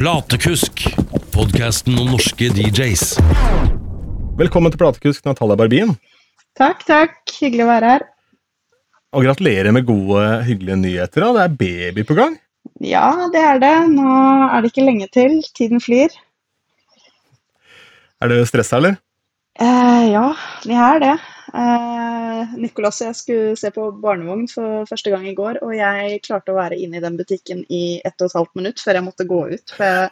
Platekusk, podkasten om norske DJs. Velkommen til Platekusk, Natalia Barbien. Takk, takk. Hyggelig å være her. Og gratulerer med gode, hyggelige nyheter. da. Det er baby på gang. Ja, det er det. Nå er det ikke lenge til. Tiden flyr. Er du stressa, eller? Eh, ja, vi er det. Eh, Nicolas og jeg skulle se på barnevogn for første gang i går, og jeg klarte å være inne i den butikken i ett og et halvt minutt før jeg måtte gå ut. For jeg,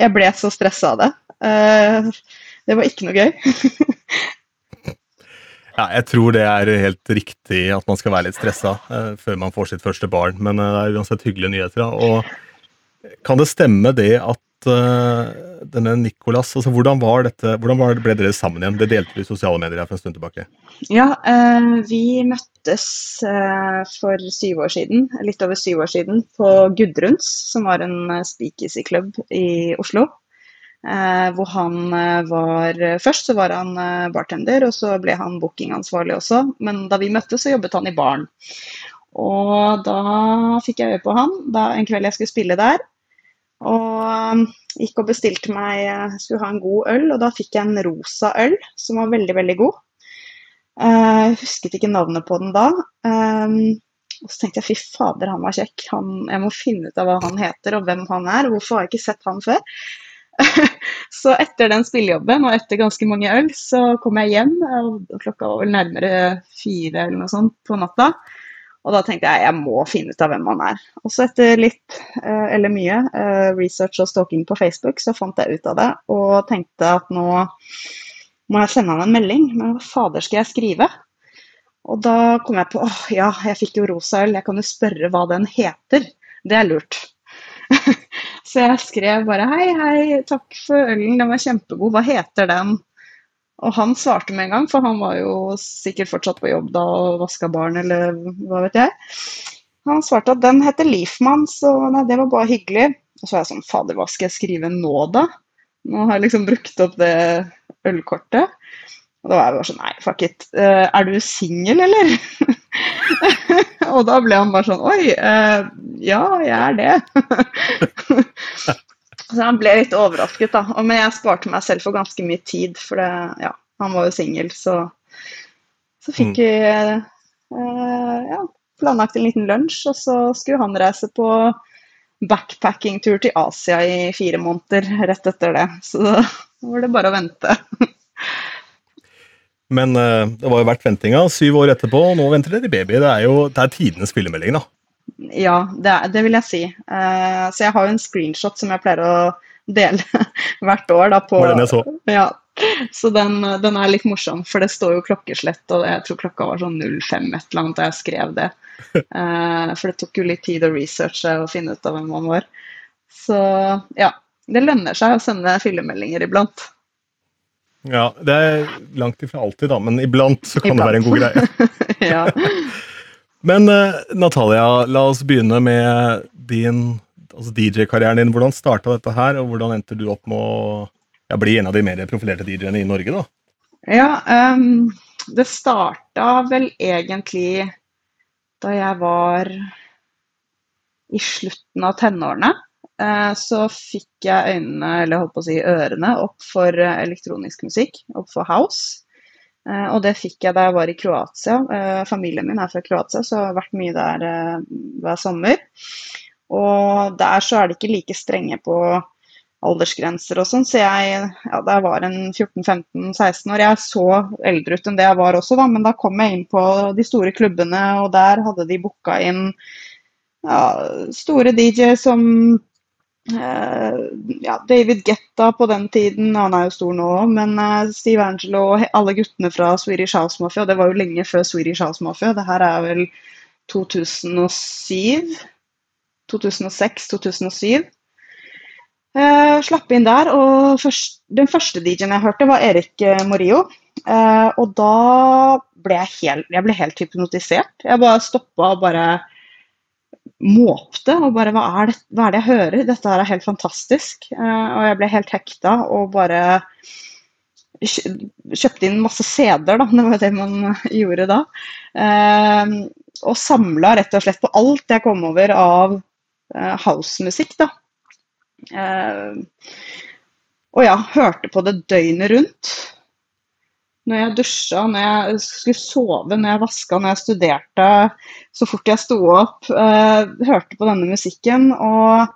jeg ble så stressa av det. Eh, det var ikke noe gøy. Ja, jeg tror det er helt riktig at man skal være litt stressa eh, før man får sitt første barn, men eh, det er uansett hyggelige nyheter. Og kan det stemme det at eh, denne Nicolas altså Hvordan, var dette, hvordan ble dere sammen igjen? Det delte vi i sosiale medier for en stund tilbake. Ja, uh, vi møttes uh, for syv år siden, litt over syv år siden, på Gudruns, som var en speakeasy-klubb i Oslo. Hvor han var Først så var han bartender, og så ble han bookingansvarlig også. Men da vi møttes, så jobbet han i baren. Og da fikk jeg øye på han da en kveld jeg skulle spille der. Og gikk og bestilte meg Skulle ha en god øl, og da fikk jeg en rosa øl som var veldig, veldig god. Jeg husket ikke navnet på den da. Og så tenkte jeg fy fader, han var kjekk. Han, jeg må finne ut av hva han heter og hvem han er. Hvorfor har jeg ikke sett han før? så etter den spillejobben og etter ganske mange øl, så kom jeg hjem. Klokka var vel nærmere fire eller noe sånt på natta. Og da tenkte jeg jeg må finne ut av hvem han er. Og så etter litt, eller mye, research og stalking på Facebook, så fant jeg ut av det og tenkte at nå må jeg sende han en melding. Men hva fader skal jeg skrive? Og da kom jeg på åh ja, jeg fikk jo rosa øl, jeg kan jo spørre hva den heter. Det er lurt. Så jeg skrev bare hei, hei, takk for ølen, den var kjempegod, hva heter den? Og han svarte med en gang, for han var jo sikkert fortsatt på jobb da og vaska barn eller hva vet jeg. Han svarte at den heter Leafman, så nei, det var bare hyggelig. Og så var jeg sånn, fader, hva skal jeg skrive nå da? Nå har jeg liksom brukt opp det ølkortet. Og da var jeg bare sånn, nei, fuck it. Uh, er du singel, eller? og da ble han bare sånn, oi, uh, ja, jeg er det. så han ble litt overrasket, da. Men jeg sparte meg selv for ganske mye tid, for det, ja, han var jo singel, så, så fikk mm. vi eh, ja, planlagt en liten lunsj, og så skulle han reise på backpackingtur til Asia i fire måneder rett etter det. Så da var det bare å vente. Men uh, det var jo verdt ventinga. Syv år etterpå, og nå venter dere baby. Det er jo det er tidenes spillemelding, da. Ja, det, det vil jeg si. Uh, så jeg har jo en screenshot som jeg pleier å dele hvert år. Da, på, den jeg så. Ja, så den, den, er litt morsom, for det står jo klokkeslett, og jeg tror klokka var sånn 05 et eller annet da jeg skrev det. Uh, for det tok jo litt tid å researche og finne ut av hvem man var. Så ja, det lønner seg å sende fyllemeldinger iblant. Ja, det er langt ifra alltid, da, men iblant så kan iblant. det være en god greie. ja. Men uh, Natalia, la oss begynne med din altså DJ-karrieren din. Hvordan starta dette her, og hvordan endte du opp med å ja, bli en av de mer profilerte DJ-ene i Norge, da? Ja, um, det starta vel egentlig da jeg var i slutten av tenårene. Eh, så fikk jeg øynene, eller holdt på å si ørene, opp for eh, elektronisk musikk, opp for house. Eh, og det fikk jeg da jeg var i Kroatia. Familien min er fra Kroatia, så jeg har vært mye der hver sommer. Og der så er det ikke like strenge på aldersgrenser og sånn, så jeg ja, da jeg var en 14-15-16 år Jeg så eldre ut enn det jeg var også, da, men da kom jeg inn på de store klubbene, og der hadde de booka inn ja, store DJ-er som ja, David Getta på den tiden, han er jo stor nå òg, men uh, Steve Angelo og alle guttene fra Swedish House Mafia, det var jo lenge før Swedish House Mafia, det her er vel 2007? 2006-2007. Uh, slapp inn der, og først, den første DJ-en jeg hørte, var Erik Morio. og da ble jeg helt, jeg ble helt hypnotisert. Jeg bare stoppa og bare måpte og bare hva er, det, hva er det jeg hører? Dette her er helt fantastisk. Uh, og jeg ble helt hekta og bare kjøpte inn masse CD-er, da. Det var det man gjorde da. Uh, og samla rett og slett på alt jeg kom over av uh, housemusikk, da. Eh, og ja, hørte på det døgnet rundt. Når jeg dusja, når jeg skulle sove, når jeg vaska, når jeg studerte, så fort jeg sto opp, eh, hørte på denne musikken og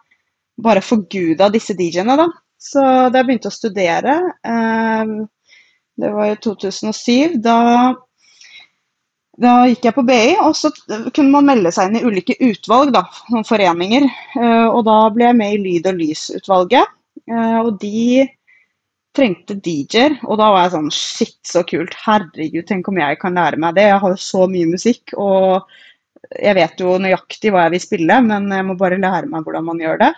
bare forguda disse DJ-ene, da. Så da jeg begynte å studere, eh, det var i 2007, da da gikk jeg på BI, og så kunne man melde seg inn i ulike utvalg, da, foreninger. Eh, og da ble jeg med i Lyd og lys-utvalget. Eh, og de trengte DJ-er, og da var jeg sånn Shit, så kult. Herregud, tenk om jeg kan lære meg det. Jeg har jo så mye musikk, og jeg vet jo nøyaktig hva jeg vil spille, men jeg må bare lære meg hvordan man gjør det.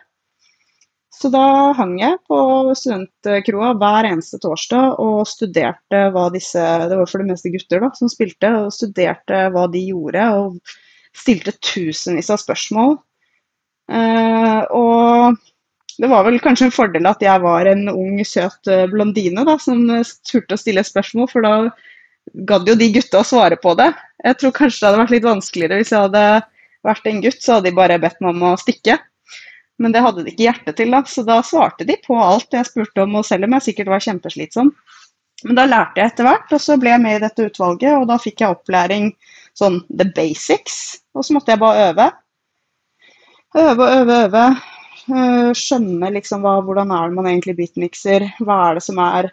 Så da hang jeg på studentkroa hver eneste torsdag og studerte hva disse Det var for det meste gutter da, som spilte, og studerte hva de gjorde. Og stilte tusenvis av spørsmål. Uh, og det var vel kanskje en fordel at jeg var en ung, søt eh, blondine da, som turte å stille spørsmål, for da gadd jo de gutta å svare på det. Jeg tror kanskje det hadde vært litt vanskeligere hvis jeg hadde vært en gutt, så hadde de bare bedt meg om å stikke. Men det hadde de ikke hjerte til, da. Så da svarte de på alt jeg spurte om, og selv om jeg sikkert var kjempeslitsom. Men da lærte jeg etter hvert, og så ble jeg med i dette utvalget, og da fikk jeg opplæring sånn the basics, og så måtte jeg bare øve. Øve og øve, øve. Eh, skjønne liksom hva, hvordan er det man egentlig beatmixer, hva er det som er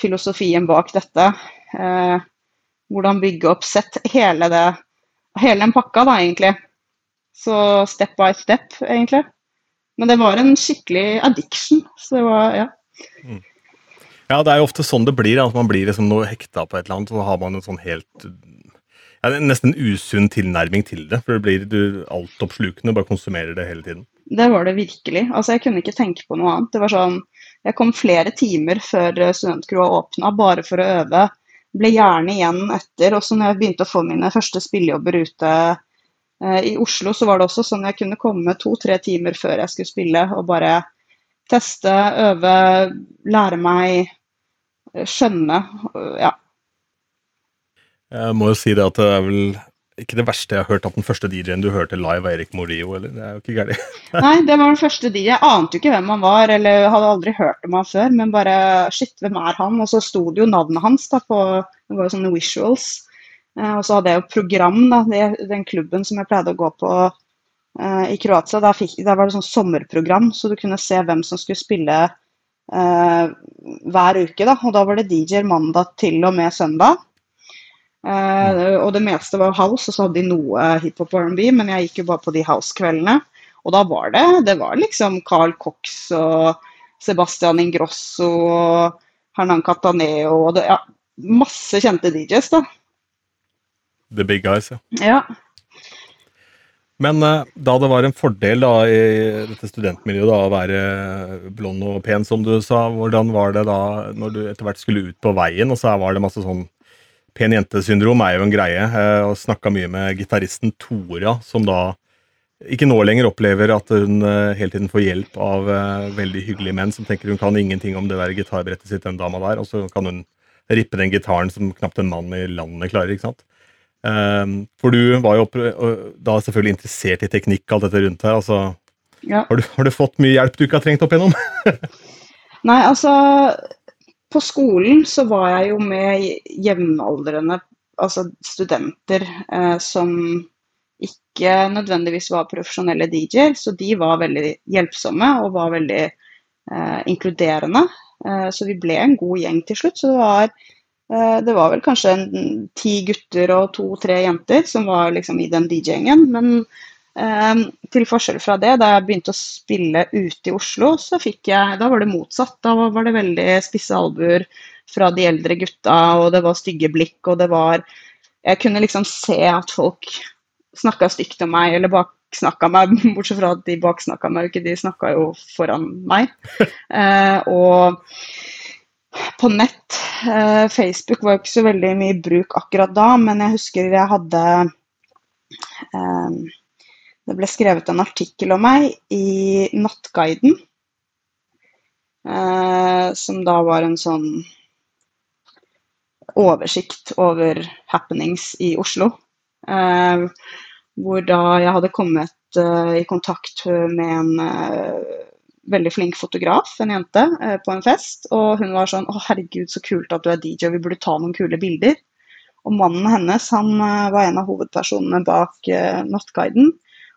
filosofien bak dette. Eh, hvordan bygge opp sett hele det Hele den pakka, da, egentlig. Så step by step, egentlig. Men det var en skikkelig addiction. Så det var, ja. Mm. Ja, det er jo ofte sånn det blir. At man blir liksom noe hekta på et eller annet, så har man en sånn helt ja, Nesten usunn tilnærming til det. For det blir du altoppslukende, bare konsumerer det hele tiden. Det var det virkelig. Altså, jeg kunne ikke tenke på noe annet. Det var sånn Jeg kom flere timer før studentkroa åpna bare for å øve. Ble gjerne igjen etter. Også når jeg begynte å få mine første spillejobber ute Eh, I Oslo så var det også sånn jeg kunne komme to-tre timer før jeg skulle spille og bare teste, øve, lære meg, eh, skjønne. Ja. Jeg må jo si det at det er vel ikke det verste jeg har hørt at den første DJ-en du hørte live, var Erik Morio, eller? Det er jo ikke gærent. Nei, det var den første DJ. Jeg ante jo ikke hvem han var, eller hadde aldri hørt om han før, men bare shit, hvem er han? Og så sto det jo navnet hans da på Det var jo sånne visuals. Eh, og så hadde jeg jo program, da, den klubben som jeg pleide å gå på uh, i Kroatia. Der, fikk, der, var det sånn sommerprogram, så du kunne se hvem som skulle spille uh, hver uke. Da. Og da var det DJ-er mandag til og med søndag. Uh, og det meste var house, og så hadde de noe hiphop og R&B, men jeg gikk jo bare på de house-kveldene. Og da var det det var liksom Carl Cox og Sebastian Ingrosso og Hernan Cataneo og det, ja, masse kjente DJs, da. The big guys, ja. ja. Men uh, da det var en fordel da i dette studentmiljøet da, å være blond og pen, som du sa, hvordan var det da når du etter hvert skulle ut på veien, og så var det masse sånn Pen jente-syndrom er jo en greie, Jeg og snakka mye med gitaristen Tora, som da ikke nå lenger opplever at hun uh, hele tiden får hjelp av uh, veldig hyggelige menn som tenker hun kan ingenting om det der gitarbrettet sitt, den dama der, og så kan hun rippe den gitaren som knapt en mann i landet klarer. ikke sant? Um, for du var jo da selvfølgelig interessert i teknikk, og alt dette rundt her. Altså, ja. har, du, har, du, fått mye hjelp du ikke har trengt opp igjennom? Nei, altså På skolen så var jeg jo med jevnaldrende altså studenter eh, som ikke nødvendigvis var profesjonelle DJ-er, så de var veldig hjelpsomme og var veldig eh, inkluderende. Eh, så vi ble en god gjeng til slutt. Så det var Eh, det var vel kanskje en, ti gutter og to-tre jenter som var liksom i den DJ-gjengen. Men til forskjell fra det, da jeg begynte å spille ute i Oslo, så fikk jeg Da var det motsatt. Da var det veldig spisse albuer fra de eldre gutta, og det var stygge blikk, og det var Jeg kunne liksom se at folk snakka stygt om meg, eller baksnakka meg, bortsett fra at de baksnakka meg ikke, de snakka jo foran meg. Eh, og på nett. Eh, Facebook var ikke så veldig mye bruk akkurat da, men jeg husker jeg hadde eh, Det ble skrevet en artikkel om meg i Nattguiden, eh, som da var en sånn oversikt over happenings i Oslo. Eh, hvor da jeg hadde kommet eh, i kontakt med en eh, veldig flink fotograf, en jente, eh, på en fest. Og hun var sånn 'Å, herregud, så kult at du er DJ, vi burde ta noen kule bilder'. Og mannen hennes han eh, var en av hovedpersonene bak Nattguiden.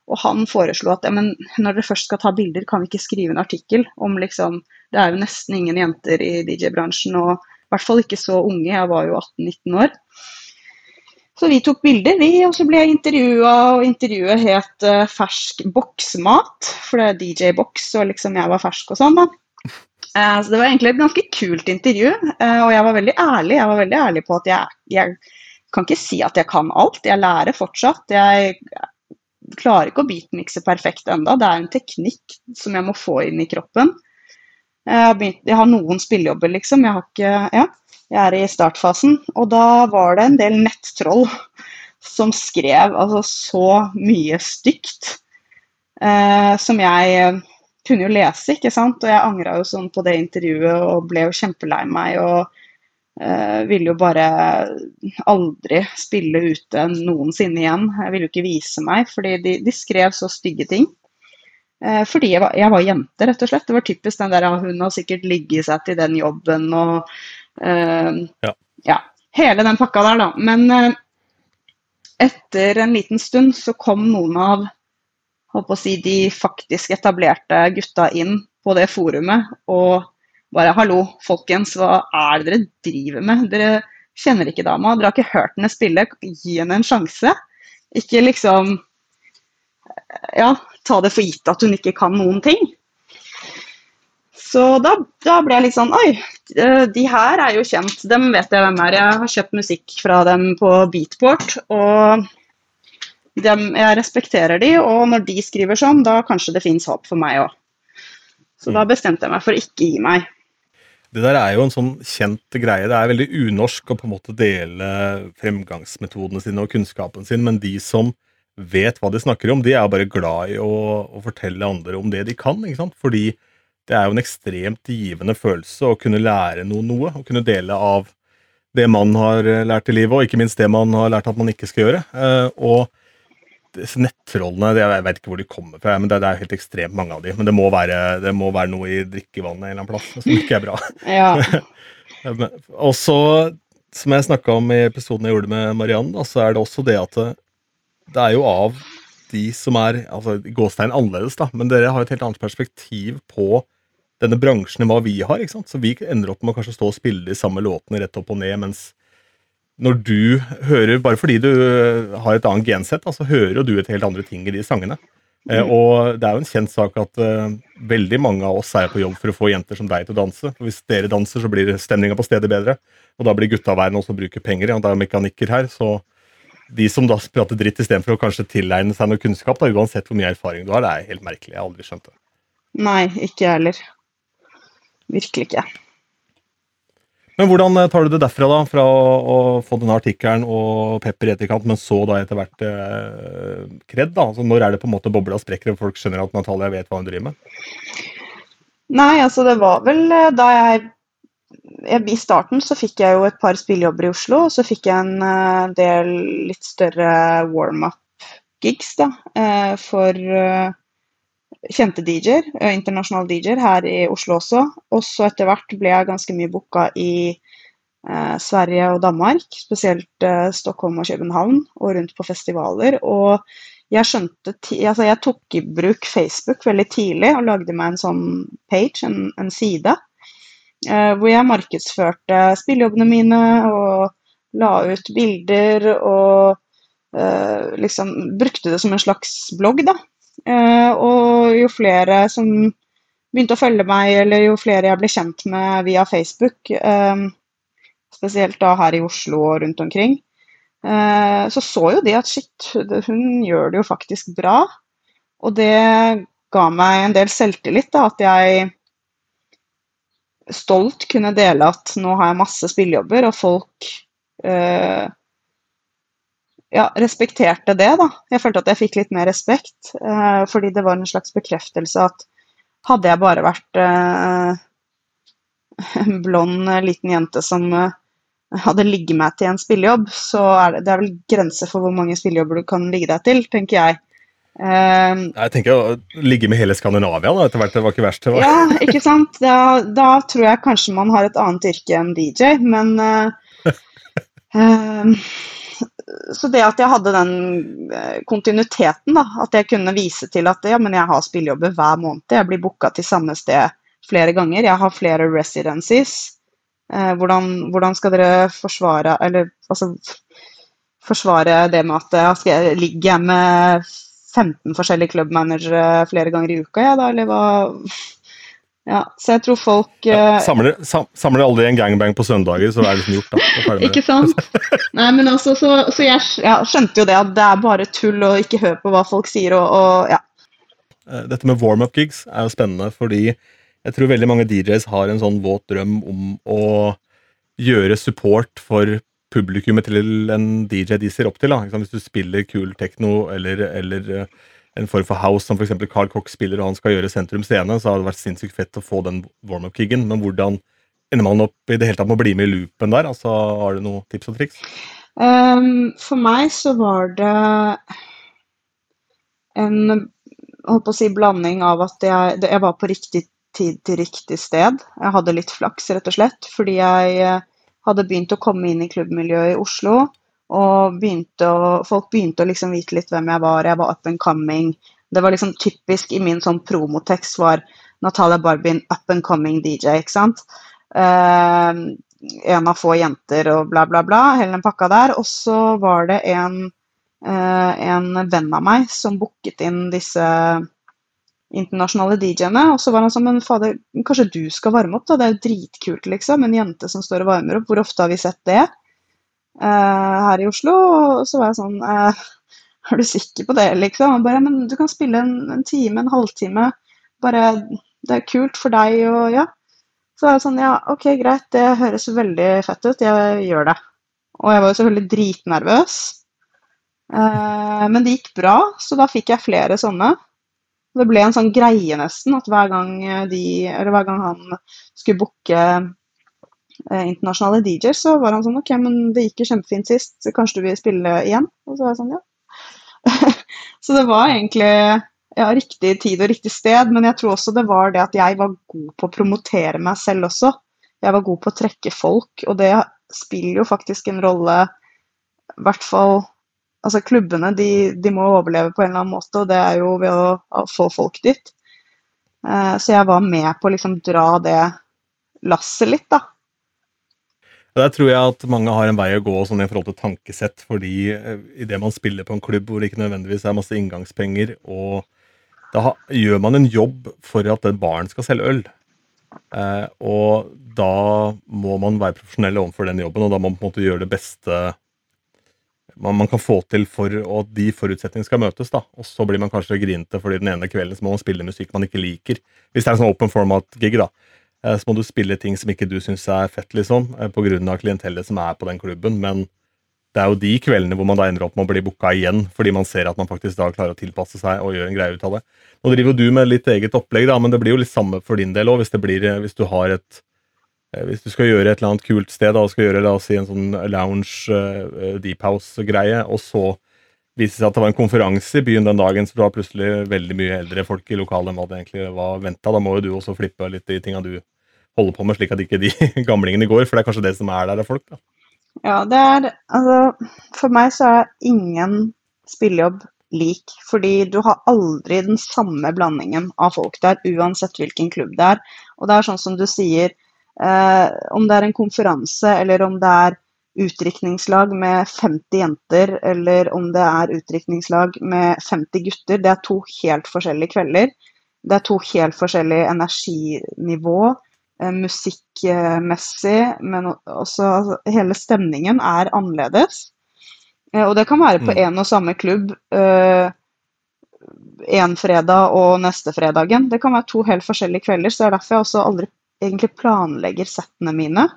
Og han foreslo at ja, men når dere først skal ta bilder, kan vi ikke skrive en artikkel om liksom Det er jo nesten ingen jenter i DJ-bransjen, og i hvert fall ikke så unge. Jeg var jo 18-19 år. Så vi tok bilder, vi, og så ble jeg intervjua, og intervjuet het uh, Fersk boksmat, for det er DJ-boks, og liksom jeg var fersk og sånn, da. Uh, så det var egentlig et ganske kult intervju, uh, og jeg var veldig ærlig. Jeg var veldig ærlig på at jeg, jeg kan ikke si at jeg kan alt, jeg lærer fortsatt. Jeg klarer ikke å beatmikse perfekt enda. Det er en teknikk som jeg må få inn i kroppen. Jeg har, begynt, jeg har noen spillejobber, liksom. Jeg ikke Ja. Jeg er i startfasen. Og da var det en del nettroll som skrev altså så mye stygt. Eh, som jeg eh, kunne jo lese, ikke sant. Og jeg angra jo sånn på det intervjuet og ble jo kjempelei meg. Og eh, ville jo bare aldri spille ute noensinne igjen. Jeg ville jo ikke vise meg, fordi de, de skrev så stygge ting. Eh, fordi jeg var, jeg var, jente, rett og slett. Det var typisk den der hun har sikkert ligget seg til den jobben og eh, ja. ja. Hele den pakka der, da. Men uh, etter en liten stund så kom noen av på å si, de faktisk etablerte gutta inn på det forumet og bare 'hallo, folkens, hva er det dere driver med?' Dere kjenner ikke dama, dere har ikke hørt henne spille, gi henne en sjanse. Ikke liksom ja, ta det for gitt at hun ikke kan noen ting. Så da, da, ble jeg litt sånn Oi, eh, de her er jo kjent. Dem vet jeg hvem er. Jeg har kjøpt musikk fra dem på Beatport. Og dem, jeg respekterer de, og når de skriver sånn, da kanskje det fins håp for meg òg. Så da mm. bestemte jeg meg for å ikke gi meg. Det der er jo en sånn kjent greie. Det er veldig unorsk å på en måte dele fremgangsmetodene sine og kunnskapen sin, men de som vet hva de snakker om, de er bare glad i å, å fortelle andre om det de kan. ikke sant? Fordi det er jo en ekstremt givende følelse å kunne lære noe, noe. Å kunne dele av det man har eh, lært i livet, og ikke minst det man har lært at man ikke skal gjøre. Eh, og nettrollene, jeg vet ikke hvor de kommer fra, men det, er helt ekstremt mange av de. Men det må være, det må være noe i drikkevannet en eller annen plass som ikke er bra. Ja. og så, som jeg snakka om i episoden jeg gjorde med Mariann, så er det også det at det, det er jo av de som er altså gåstegn annerledes, da, men dere har et helt annet perspektiv på denne bransjen enn hva vi har. ikke sant? Så vi ender opp med å kanskje stå og spille de samme låtene rett opp og ned, mens når du hører Bare fordi du øh, har et annet gensett, så hører du et helt andre ting i de sangene. Eh, mm. og det er jo en kjent sak at uh, veldig mange av oss er på jobb for å få jenter som deg til å danse. Og hvis dere danser, så blir stemninga på stedet bedre. Og da blir gutta verden også bruker penger. Og det er mekanikker her, så de som da prater dritt istedenfor å kanskje tilegne seg noe kunnskap, da, uansett hvor mye erfaring du har, det er helt merkelig. Jeg har aldri skjønt det. Nei, ikke jeg heller. Virkelig ikke. Men hvordan eh, tar du det derfra, da? Fra å, å få denne artikkelen og pepper i etterkant, men så da etter hvert eh, kred? da? Altså, når er det på en måte bobla sprekker og folk skjønner at Natalia vet hva hun driver med? Nei, altså det var vel eh, da jeg, I starten så fikk jeg jo et par spillejobber i Oslo, og så fikk jeg en uh, del litt større warm-up-gigs da, for kjente DJ-er, eh, internasjonale DJ-er, her i Oslo også. Og så etter hvert ble jeg ganske mye booka i eh, Sverige og Danmark, spesielt eh, Stockholm og København, og rundt på festivaler. Og jeg skjønte altså jeg tok i bruk Facebook veldig tidlig og lagde meg en sånn page, en, en side, eh, hvor jeg markedsførte spillejobbene mine og la ut bilder og eh, liksom brukte det som en slags blogg, da. Eh, og jo flere som begynte å følge meg, eller jo flere jeg ble kjent med via Facebook, eh, spesielt da her i Oslo og rundt omkring, eh, så så jo de at shit, hun gjør det jo faktisk bra. Og det ga meg en del selvtillit, da, at jeg stolt kunne dele at nå har jeg masse spillejobber, og folk eh, ja, respekterte det, da. Jeg følte at jeg fikk litt mer respekt, eh, fordi det var en slags bekreftelse at hadde jeg bare vært eh, en blond eh, liten jente som eh, hadde ligget meg til en spillejobb, så er det, det er vel grenser for hvor mange spillejobber du kan ligge deg til, tenker jeg. Um, Jeg tenker å ligge med hele Skandinavia da, etter hvert. Det var ikke verst. Var. ja, ikke sant? Da, da tror jeg kanskje man har et annet yrke enn DJ, men eh, eh, Så det at jeg hadde den eh, kontinuiteten, da, at jeg kunne vise til at ja, men jeg har spillejobber hver måned, jeg blir booka til samme sted flere ganger, jeg har flere residencies. Eh, hvordan, hvordan skal dere forsvare Eller altså forsvare det med at jeg skal jeg ligge jeg med 15 forskjellige klubbmanagere flere ganger i uka, ja, da, eller hva Ja, så jeg tror folk ja, Samler, sam, samler aldri en gangbang på søndager, så er det liksom gjort. da. Ikke sant? Nei, men altså, så, så jeg ja, skjønte jo det at det er bare tull og ikke hør på hva folk sier og, og ja. Eh, Dette med warm-up gigs er jo spennende, fordi jeg tror veldig mange DJs har en sånn våt drøm om å gjøre support for publikummet til en DJ de ser opp til. Da. Hvis du spiller kul tekno eller, eller eh, en form for house som f.eks. Carl Cox spiller og han skal gjøre Sentrum Scene, så hadde det vært sinnssykt fett å få den warm-up-kiggen, Men hvordan ender man opp i det hele tatt med å bli med i loopen der? Altså, Har du noen tips og triks? Um, for meg så var det en holdt på å si blanding av at jeg, jeg var på riktig tid til riktig sted. Jeg hadde litt flaks, rett og slett, fordi jeg eh, hadde begynt å komme inn i klubbmiljøet i Oslo. Og begynte å, folk begynte å liksom vite litt hvem jeg var. Jeg var up and coming. Det var liksom typisk i min sånn promotekst var Natalia Barbin, up and coming DJ, ikke sant. Uh, en av få jenter og bla, bla, bla. Hele den pakka der. Og så var det en, uh, en venn av meg som booket inn disse internasjonale DJ-ene. Og så var han sånn Men fader, kanskje du skal varme opp, da? Det er jo dritkult, liksom. En jente som står og varmer opp. Hvor ofte har vi sett det? Eh, her i Oslo. Og så var jeg sånn eh, Er du sikker på det, liksom? Bare Men du kan spille en, en time, en halvtime. Bare Det er kult for deg og ja. Så var jeg sånn Ja, OK, greit, det høres veldig fett ut. Jeg gjør det. Og jeg var jo selvfølgelig dritnervøs. Eh, men det gikk bra, så da fikk jeg flere sånne. Det ble en sånn greie nesten, at hver gang de, eller hver gang han skulle booke eh, internasjonale DJ-er, så var han sånn OK, men det gikk jo kjempefint sist, så kanskje du vil spille igjen? Og så var jeg sånn, ja. så det var egentlig ja, riktig tid og riktig sted, men jeg tror også det var det at jeg var god på å promotere meg selv også. Jeg var god på å trekke folk, og det spiller jo faktisk en rolle, i hvert fall Altså, klubbene de, de må overleve på en eller annen måte, og det er jo ved å få folk dit. Eh, så jeg var med på å liksom dra det lasset litt, da. Der tror jeg at mange har en vei å gå sånn i forhold til tankesett, fordi i idet man spiller på en klubb hvor det ikke nødvendigvis er masse inngangspenger, og da gjør man en jobb for at den baren skal selge øl. Eh, og da må man være profesjonell overfor den jobben, og da må man på en måte gjøre det beste man, man kan få til for at de forutsetningene skal møtes. da, Og så blir man kanskje grinete fordi den ene kvelden så må man spille musikk man ikke liker. Hvis det er en sånn open format-gig, da. Eh, så må du spille ting som ikke du syns er fett, liksom, pga. grunn av klientellet som er på den klubben. Men det er jo de kveldene hvor man da ender opp med å bli booka igjen, fordi man ser at man faktisk da klarer å tilpasse seg og gjøre en greie ut av det. Nå driver du med litt eget opplegg, da, men det blir jo litt samme for din del òg, hvis, eh, hvis du har et eh, hvis du skal gjøre et eller annet kult sted, da, og skal gjøre la oss si, en sånn lounge, deep house-greie, og så viser det seg at det var en konferanse i byen den dagen, så du har plutselig veldig mye eldre folk i lokalet enn hva det egentlig var venta. Da må jo du også flippe litt de tinga du holder på med, slik at ikke de gamlingene går, for det er kanskje det som er der av folk. da. Ja, det er Altså, for meg så er ingen spillejobb lik, fordi du har aldri den samme blandingen av folk der, uansett hvilken klubb det er. Og det er sånn som du sier, eh, om det er en konferanse, eller om det er utdrikningslag med 50 jenter, eller om det er utdrikningslag med 50 gutter, det er to helt forskjellige kvelder. Det er to helt forskjellige energinivå, eh, musikkmessig, men også altså, hele stemningen er annerledes. Eh, Og det kan være på Mm. en og samme klubb eh, en fredag og neste fredagen. Det kan være to helt forskjellige kvelder, så det er derfor jeg også aldri egentlig planlegger settene mine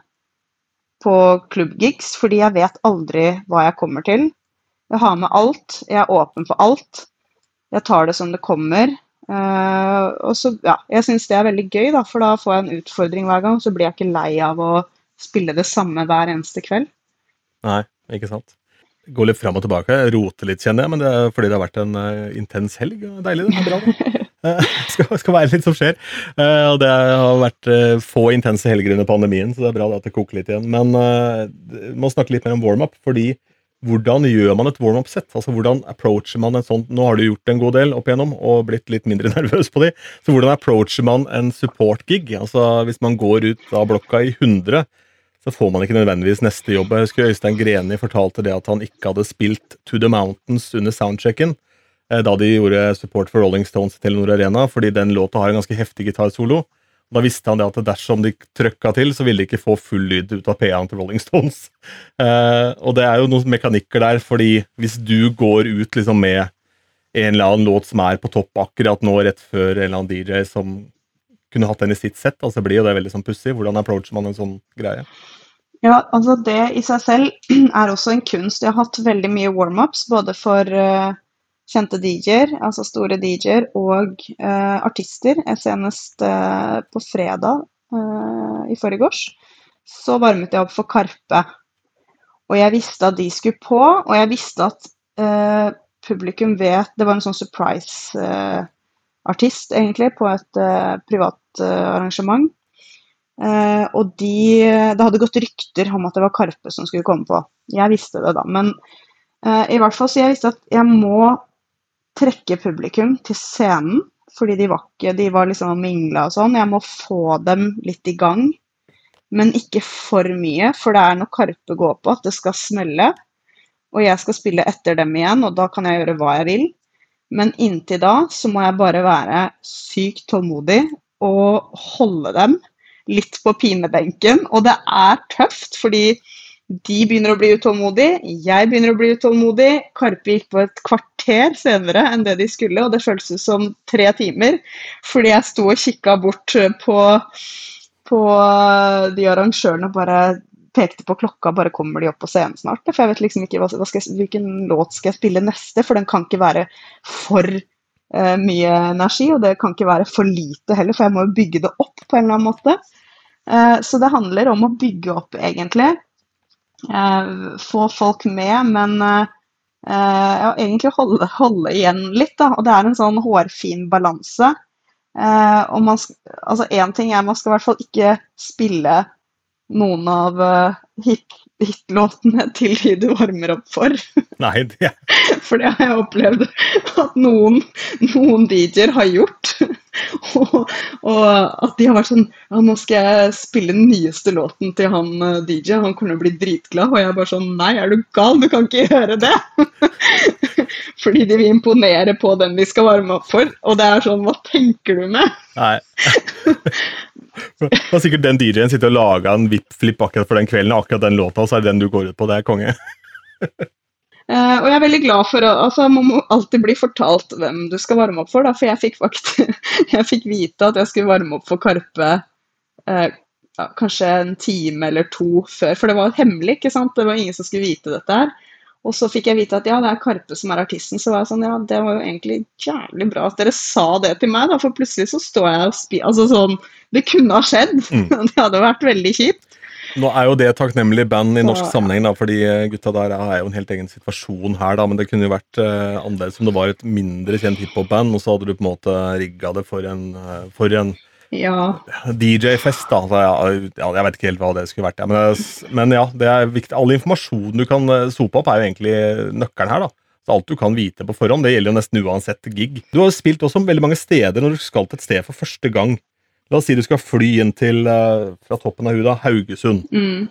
på klubbgigs, fordi jeg vet aldri hva jeg kommer til. Jeg har med alt, jeg er åpen for alt. Jeg tar det som det kommer. Uh, og så, ja, jeg syns det er veldig gøy, da, for da får jeg en utfordring hver gang. Så blir jeg ikke lei av å spille det samme hver eneste kveld. Nei, ikke sant? går litt fram og tilbake. rote roter litt, kjenner jeg, men det er fordi det har vært en uh, intens helg. Deilig, det. er Bra. skal, skal være litt som skjer. Uh, og det har vært uh, få intense helger under pandemien, så det er bra at det koker litt igjen. Men vi må snakke litt mer om warm-up, fordi hvordan gjør man et warm-up-sett? Altså, Hvordan approacher man en sånn Nå har du gjort en god del opp igjennom og blitt litt mindre nervøs på de. Så hvordan approacher man en support-gig? Altså, Hvis man går ut av blokka i 100 så får man ikke nødvendigvis neste jobb. Jeg husker Øystein Greni fortalte det at han ikke hadde spilt To The Mountains under soundchecken eh, da de gjorde support for Rolling Stones til Telenor Arena, fordi den låta har en ganske heftig gitarsolo. Da visste han det at dersom de trøkka til, så ville de ikke få full lyd ut av PA-en til Rolling Stones. Eh, og det er jo noen mekanikker der, fordi hvis du går ut liksom med en eller annen låt som er på topp akkurat nå, rett før en eller annen DJ som kunne hatt den i sitt sett. altså blir jo det veldig sånn pussig. Hvordan approacher man en sånn greie? Ja, altså Det i seg selv er også en kunst. Jeg har hatt veldig mye warm-ups, både for uh, kjente DJ-er, altså store DJ-er, og uh, artister. Senest uh, på fredag i forgårs så varmet jeg opp for Karpe. Og jeg visste at de skulle på, og jeg visste at publikum vet Det var en sånn surprise artist, egentlig, på et uh, privat arrangement. Og de, det hadde gått rykter om at det var Karpe som skulle komme på. Jeg visste det da, men i hvert fall så jeg visste at jeg må trekke publikum til scenen. Fordi de var ikke De var liksom mingla og sånn. Jeg må få dem litt i gang. Men ikke for mye, for det er når Karpe går på at det skal smelle. Og jeg skal spille etter dem igjen, og da kan jeg gjøre hva jeg vil. Men inntil da så må jeg bare være sykt tålmodig og holde dem litt på pinebenken. Og det er tøft, fordi de begynner å bli utålmodige, jeg begynner å bli utålmodig. Karpe gikk på et kvarter senere enn det de skulle, og det føltes som tre timer. Fordi jeg sto og kikka bort på, på de arrangørene og bare pekte på klokka, bare kommer de opp på scenen snart? For jeg vet liksom ikke hva, hva jeg, hvilken låt skal jeg spille neste, for den kan ikke være for uh, mye energi, og det kan ikke være for lite heller, for jeg må jo bygge det opp på en eller annen måte. Uh, så det handler om å bygge opp, egentlig. Uh, få folk med, men ja, egentlig holde, holde, igjen litt, da. Og det er en sånn hårfin balanse. og man, altså Én ting er man skal i hvert fall ikke spille noen av hit, hitlåtene til de du varmer opp for. Nei, det For det har jeg opplevd at noen, noen DJ-er har gjort. Og, at de har vært sånn Ja, nå skal jeg spille den nyeste låten til han uh, DJ, han kommer til å bli dritglad. Og jeg er bare sånn Nei, er du gal? Du kan ikke gjøre det! Fordi de vil imponere på den vi skal varme opp for. Og det er sånn Hva tenker du med? Nei. Det var sikkert den DJ-en sitter og laga en VIP-flipp akkurat for den kvelden, akkurat den låta, og så er det den du går ut på. Det er konge. Uh, og jeg er veldig glad for at altså, Man må alltid bli fortalt hvem du skal varme opp for. Da, for jeg fikk faktisk jeg fikk vite at jeg skulle varme opp for Karpe uh, ja, kanskje en time eller to før. For det var hemmelig, ikke sant. Det var ingen som skulle vite dette her. Og så fikk jeg vite at ja, det er Karpe som er artisten. Så var jeg sånn, ja, det var jo egentlig jævlig bra at dere sa det til meg, da. For plutselig så står jeg og spiser Altså sånn Det kunne ha skjedd. Mm. det hadde vært veldig kjipt. Nå er jo det takknemlig band i norsk sammenheng, da, fordi eh, gutta der er jo en helt egen situasjon her. da, Men det kunne jo vært uh, annerledes om det var et mindre kjent hiphop-band, og så hadde du på en måte rigga det for en, uh, for en ja. DJ-fest, da. Ja, jeg vet ikke helt hva det skulle vært. Ja. Men, men, ja, det er viktig. All informasjon du kan eh, sope opp, er jo egentlig nøkkelen her. da. Så Alt du kan vite på forhånd, det gjelder jo nesten uansett gig. Du har spilt også veldig mange steder når du skal til et sted for første gang. La oss si du skal fly inn til, uh, fra toppen av huda, Haugesund. Mm.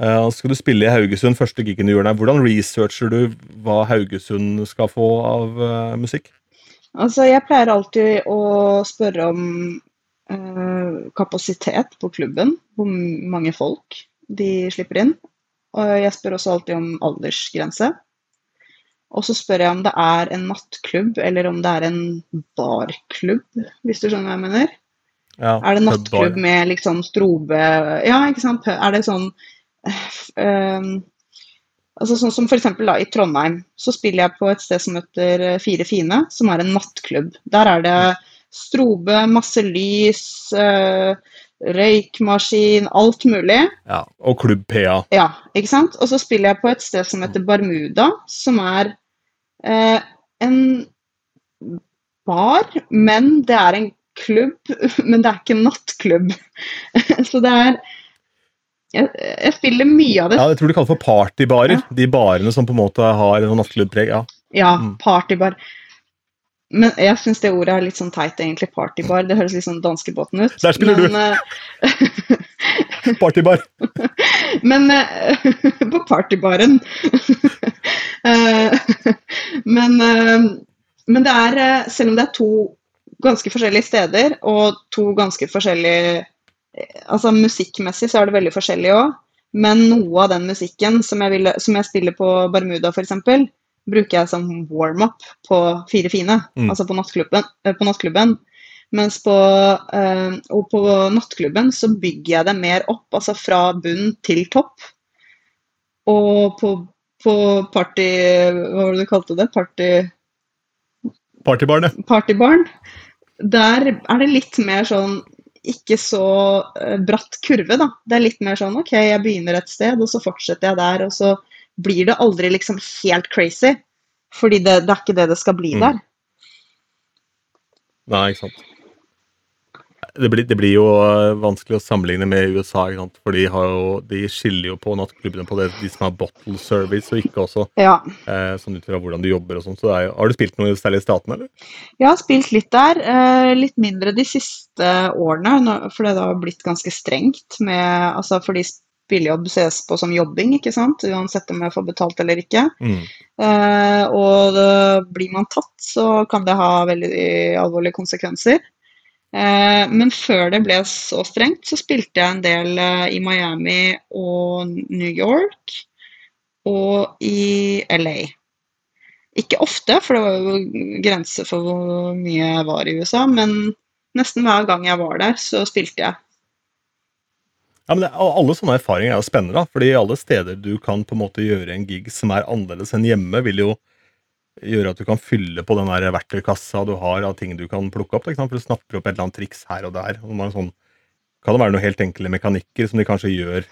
Uh, skal du spille i Haugesund første gigen du gjør der, hvordan researcher du hva Haugesund skal få av uh, musikk? Altså, Jeg pleier alltid å spørre om uh, kapasitet på klubben, hvor mange folk de slipper inn. Og jeg spør også alltid om aldersgrense. Og så spør jeg om det er en nattklubb, eller om det er en barklubb, hvis du skjønner hva jeg mener. Ja, er det nattklubb med liksom strobe Ja, ikke sant. Er det sånn um, Altså Sånn som f.eks. i Trondheim, så spiller jeg på et sted som heter Fire fine, som er en nattklubb. Der er det strobe, masse lys, uh, røykmaskin, alt mulig. Ja, Og Klubb PA. Ja, ikke sant? Og så spiller jeg på et sted som heter Bermuda, som er eh, en bar, men det er en klubb. Men det er ikke nattklubb. så det er jeg, jeg spiller mye av det. Ja, Jeg tror de kaller for partybarer. Ja. De barene som på en måte har noe nattklubbpreg. Ja. Ja, Mm. partybar. Men jeg syns det ordet er litt sånn teit, egentlig. Partybar. Det høres litt sånn danskebåten ut. Der spiller men, du. eh, Partybar. Men eh, På partybaren. Eh, men, men det er Selv om det er to ganske forskjellige steder og to ganske forskjellige eh, Altså musikkmessig så er det veldig forskjellig òg. Men noe av den musikken som jeg, ville, som jeg spiller på Bermuda f.eks., bruker jeg som warm-up på Fire fine, Mm. altså på nattklubben. eh, På nattklubben. Mens på, øh, og på nattklubben så bygger jeg det mer opp, altså fra bunn til topp. Og på, på party... Hva var det du kalte det? Party, Partybarnet. partybaren. Der er det litt mer sånn ikke så eh, bratt kurve, da. Det er litt mer sånn OK, jeg begynner et sted, og så fortsetter jeg der, og så blir det aldri liksom helt crazy. Fordi det, det er ikke det det skal bli Mm. der. Nei, ikke sant. Det blir, det blir jo øh, vanskelig å sammenligne med USA, for de, har jo, de skiller jo på nattklubbene på det, de som har bottle service og ikke også, Ja. eh, sånn ut fra hvordan du jobber og sånn. Så jo, har du spilt noe særlig i statene, eller? Jeg har spilt litt der, eh, litt mindre de siste årene, for det har blitt ganske strengt med Altså fordi spillejobb ses på som jobbing, ikke sant, uansett om jeg får betalt eller ikke. Mm. Eh, og det, blir man tatt, så kan det ha veldig alvorlige konsekvenser. Eh, men før det ble så strengt, så spilte jeg en del eh, i Miami og New York og i LA. Ikke ofte, for det var jo grenser for hvor mye jeg var i USA, men nesten hver gang jeg var der, så spilte jeg. Ja, men det, Alle sånne erfaringer er jo spennende, da, fordi alle steder du kan på en måte gjøre en gig som er annerledes enn hjemme, vil jo gjøre at du kan fylle på den der verktøykassa du har av ting du kan plukke opp. For Du snapper opp et eller annet triks her og der. og man sånn, kan det være noen helt enkle mekanikker som de kanskje gjør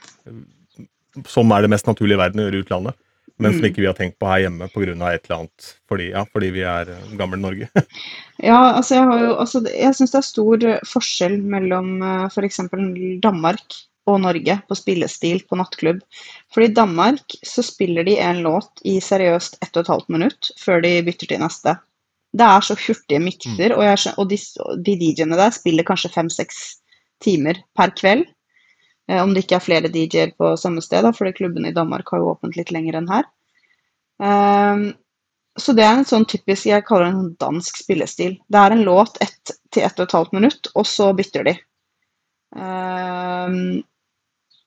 som er det mest naturlige i verden å gjøre i utlandet, men som Mm. ikke vi har tenkt på her hjemme pga. et eller annet fordi, ja, fordi vi er eh, gamle Norge. Ja, altså jeg har jo altså, Jeg syns det er stor eh, forskjell mellom f.eks. Danmark og Norge på spillestil på nattklubb. For i Danmark så spiller de en låt i seriøst ett og et halvt minutt før de bytter til neste. Det er så hurtige mikser, og, jeg, og de, de DJ-ene der spiller kanskje fem-seks timer per kveld. Eh, om det ikke er flere DJ-er på samme sted, da, fordi klubbene i Danmark har jo åpent litt lenger enn her. Um, så det er en sånn typisk jeg kaller det en dansk spillestil. Det er en låt ett til ett og et halvt minutt, og så bytter de. Ehm,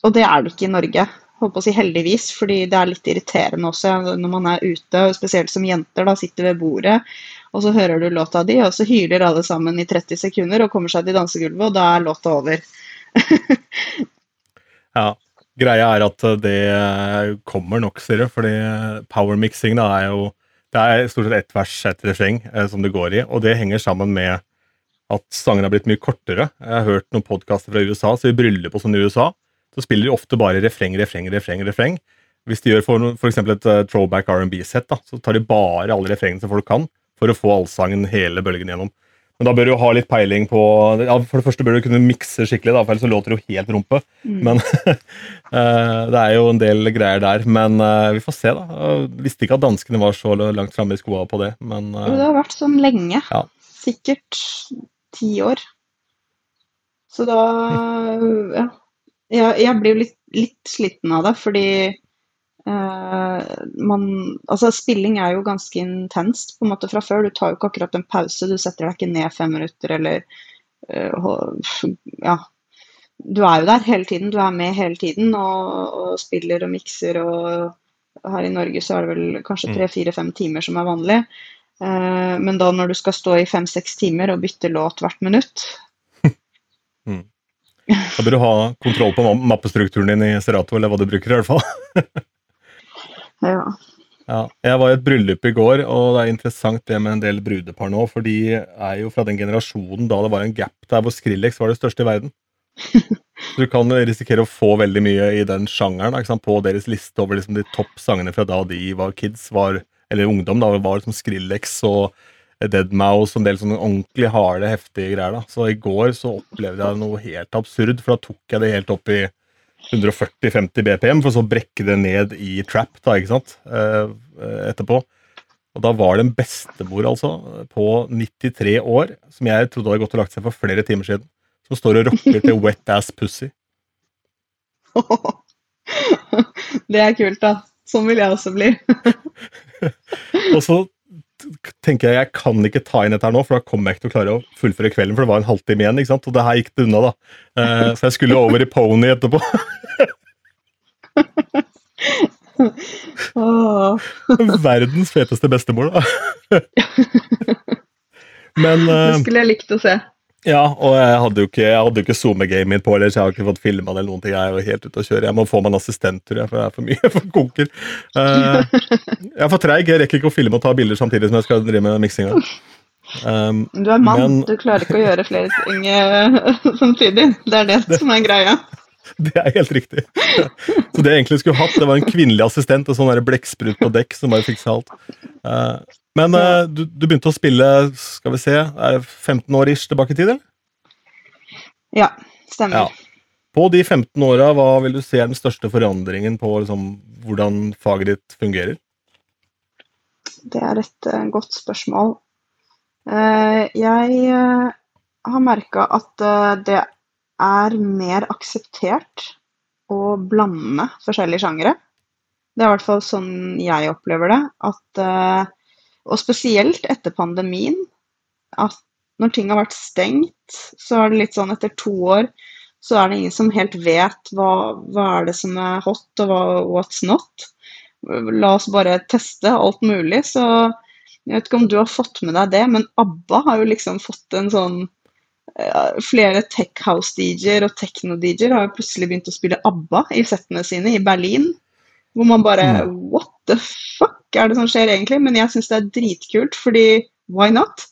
og det er det ikke i Norge. Holdt på å si heldigvis, fordi det er litt irriterende også når man er ute, spesielt som jenter, da sitter ved bordet, og så hører du låta di, og så hyler alle sammen i 30 sekunder og kommer seg til dansegulvet, og da er låta over. Ja, Greia er at det kommer nok, sier du, fordi powermixing er jo Det er stort sett ett vers, ett refreng eh, som det går i, og det henger sammen med at sangene har blitt mye kortere. Jeg har hørt noen podkaster fra USA, så i bryllup og sånn i USA, så spiller de ofte bare refreng, refreng, refreng. refreng. Hvis de gjør for, for eksempel et uh, throwback R&B-sett, så tar de bare alle refrengene som folk kan, for å få allsangen hele bølgen gjennom. Men da bør du ha litt peiling på ja, For det første bør du kunne mikse skikkelig, da, for ellers så låter det jo helt rumpe. Mm. Men uh, det er jo en del greier der. Men uh, vi får se, da. Jeg visste ikke at danskene var så langt framme i skoa på det, men Jo, det har vært sånn lenge. Ja. Sikkert ti år. Så da Ja. Jeg, jeg blir jo litt, litt sliten av det, fordi eh, man Altså, spilling er jo ganske intenst på en måte fra før. Du tar jo ikke akkurat en pause. Du setter deg ikke ned fem minutter eller eh, Ja. Du er jo der hele tiden. Du er med hele tiden og, og spiller og mikser og her i Norge så er det vel kanskje Mm. tre-fire-fem timer som er vanlig. Eh, men da når du skal stå i fem-seks timer og bytte låt hvert minutt da bør du ha kontroll på mappestrukturen din i Serato, eller hva du bruker, i hvert fall. ja. Ja, jeg var i et bryllup i går, og det er interessant det med en del brudepar nå, for de er jo fra den generasjonen da det var en gap der hvor Skrillex var det største i verden. Du kan risikere å få veldig mye i den sjangeren ikke sant? på deres liste over liksom de topp sangene fra da de var kids, var, eller ungdom. da, var liksom Skrillex og Deadmouse og en del sånne ordentlig harde, heftige greier. da. Så i går så opplevde jeg noe helt absurd, for da tok jeg det helt opp i 140-50 BPM, for så å brekke det ned i trap da, ikke sant, eh, etterpå. Og da var det en bestemor altså, på 93 år, som jeg trodde hadde gått og lagt seg for flere timer siden, som står og rocker til Wet Ass Pussy. Det er kult, da. Sånn vil jeg også bli. og så tenker jeg jeg kan ikke ta inn dette her nå, for da kommer jeg ikke til å klare å fullføre kvelden, for det var en halvtime igjen, ikke sant? og det her gikk det unna, da. Uh, så jeg skulle over i Pony etterpå. Verdens feteste bestemor, da. Men Det eh, skulle jeg likt å se. Ja, og jeg hadde jo ikke, jeg hadde jo ikke SoMe-gamet mitt på, eller så jeg har ikke fått filma eller noen ting. Jeg er jo helt ute å kjøre. Jeg må få meg en assistent, tror jeg, for det er for mye for konker. Uh, jeg er for treig, jeg rekker ikke å filme og ta bilder samtidig som jeg skal drive med miksinga. Um, Du er mann, Men- du klarer ikke å gjøre flere ting eh, samtidig. Det er det som er greia. det er helt riktig. Så det jeg egentlig skulle hatt, det var en kvinnelig assistent og sånn blekksprut på dekk som bare fiksa alt. Eh, men eh, du, du begynte å spille, skal vi se, er det 15 år ish tilbake i tid, eller? Ja, stemmer. Ja. På de 15 åra, hva vil du se er den største forandringen på liksom, hvordan faget ditt fungerer? Det er et uh, godt spørsmål. Uh, jeg uh, har merka at det er mer akseptert å blande forskjellige sjangere. Det er i hvert fall sånn jeg opplever det. At, eh, og spesielt etter pandemien. At når ting har vært stengt, så er det litt sånn etter to år så er det ingen som helt vet hva, hva er det som er hot, og hva, what's not. La oss bare teste alt mulig. Så jeg vet ikke om du har fått med deg det, men ABBA har jo liksom fått en sånn Flere tech house-DJ-er og techno-DJ-er har jo plutselig begynt å spille ABBA i settene sine i Berlin. Hvor man bare What the fuck er det som skjer egentlig? Men jeg syns det er dritkult, fordi why not?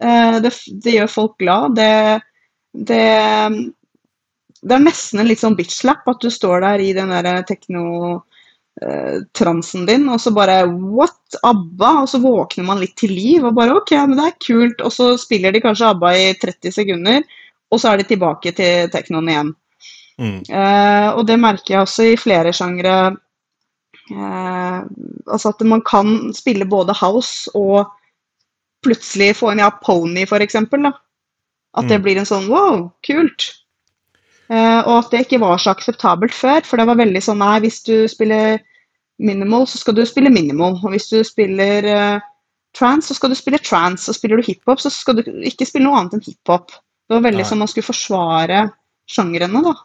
Eh, det, det gjør folk glad. Det, det, det er nesten en litt sånn bitch-slap at du står der i den der techno-transen din, og så bare What? ABBA? Og så våkner man litt til liv og bare OK, men det er kult. Og så spiller de kanskje ABBA i 30 sekunder, og så er de tilbake til teknoen igjen. Mm. Uh, og det merker jeg også i flere sjangre. Uh, altså at man kan spille både house og plutselig få en ja, pony. Da. At det Mm. blir en sånn wow, kult. Eh, og at det ikke var så akseptabelt før, for det var veldig sånn nei, hvis du spiller minimal, så skal du spille minimal. Og hvis du spiller trans, trance, så skal du spille trans. Og spiller du hiphop, så skal du ikke spille noe annet enn hiphop. Det var veldig Nei. sånn man skulle forsvare sjangrene, da.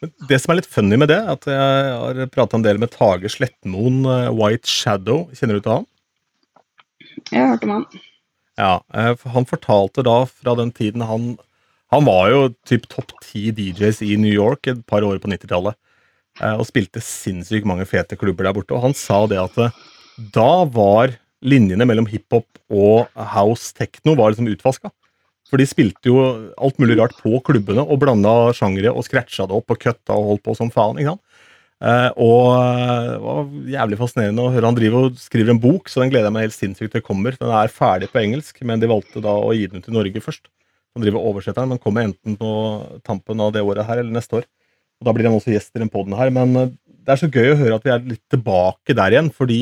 Det som er litt funny med det, er at jeg har prata en del med Tage Slettmoen, eh, White Shadow. Kjenner du til han? Jeg har hørt om han. Ja, eh, Han fortalte da fra den tiden han Han var jo typ topp ti DJs i New York et par år på 90-tallet. eh, Og spilte sinnssykt mange fete klubber der borte. Og han sa det at eh, da var linjene mellom hiphop og house techno var liksom utvaska. For de spilte jo alt mulig rart på klubbene og blanda sjangere og scratcha det opp og kutta og holdt på som faen. ikke sant? Eh, og det var jævlig fascinerende å høre han driver og skriver en bok, så den gleder jeg meg helt sinnssykt til kommer. Den er ferdig på engelsk, men de valgte da å gi den ut til Norge først. Han driver oversetteren. den, kommer enten på tampen av det året her eller neste år. Og Da blir han også gjest i den poden her. Men eh, det er så gøy å høre at vi er litt tilbake der igjen, fordi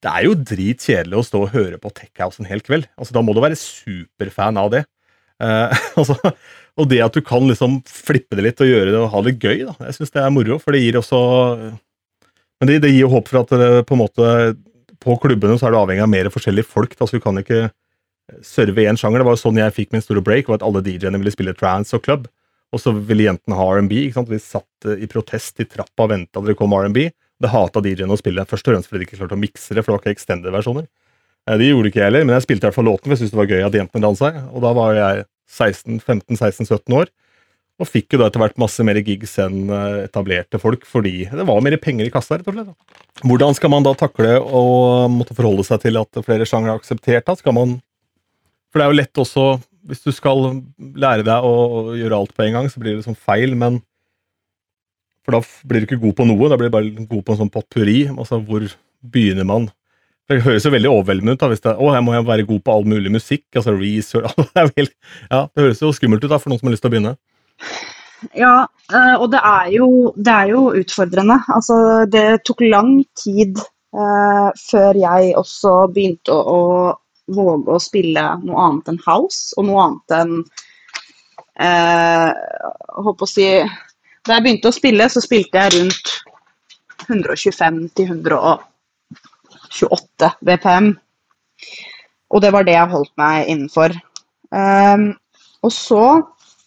det er jo dritkjedelig å stå og høre på Techhouse en hel kveld. Altså, Da må du være superfan av det. Eh, altså, og det at du kan liksom flippe det litt og gjøre det og ha det gøy, da. Jeg syns det er moro, for det gir også Men det, det gir jo håp for at det, på en måte på klubbene så er du avhengig av mer forskjellige folk. Da, så du kan ikke serve én sjanger. Det var jo sånn jeg fikk min store break, var at alle DJ-ene ville spille trance og club. Og så ville jentene ha R&B. ikke? Vi satt eh, i protest i trappa og venta til det kom R&B. Det hata DJ-ene å spille først og fremst fordi de ikke klarte å mikse det, for det var ikke extended-versjoner. Eh, Det gjorde ikke jeg heller, men jeg spilte i hvert fall låten, for jeg syntes det var gøy at jentene dansa. Og da var jeg 16-15-16-17 år. Og fikk jo da etter hvert masse mer gigs enn eh, etablerte folk, fordi det var mer penger i kassa. rett og slett. Hvordan skal man da takle å måtte forholde seg til at flere sjangere er akseptert? da? Skal man For det er jo lett også hvis du skal lære deg å gjøre alt på en gang, så blir det liksom feil, men For da blir du ikke god på noe, da blir du bare god på en sånn potpurri. Altså, hvor begynner man? Det høres jo veldig overveldende ut da, hvis det er å, jeg må være god på all mulig musikk. altså research, det, ja, det høres jo skummelt ut da, for noen som har lyst til å begynne. Ja, eh, og det er jo, det er jo utfordrende. Altså, det tok lang tid eh, før jeg også begynte å våge å spille noe annet enn house, og noe annet enn eh, håper å si Da jeg begynte å spille, så spilte jeg rundt 125 til 128 BPM. Og det var det jeg holdt meg innenfor. Um, og så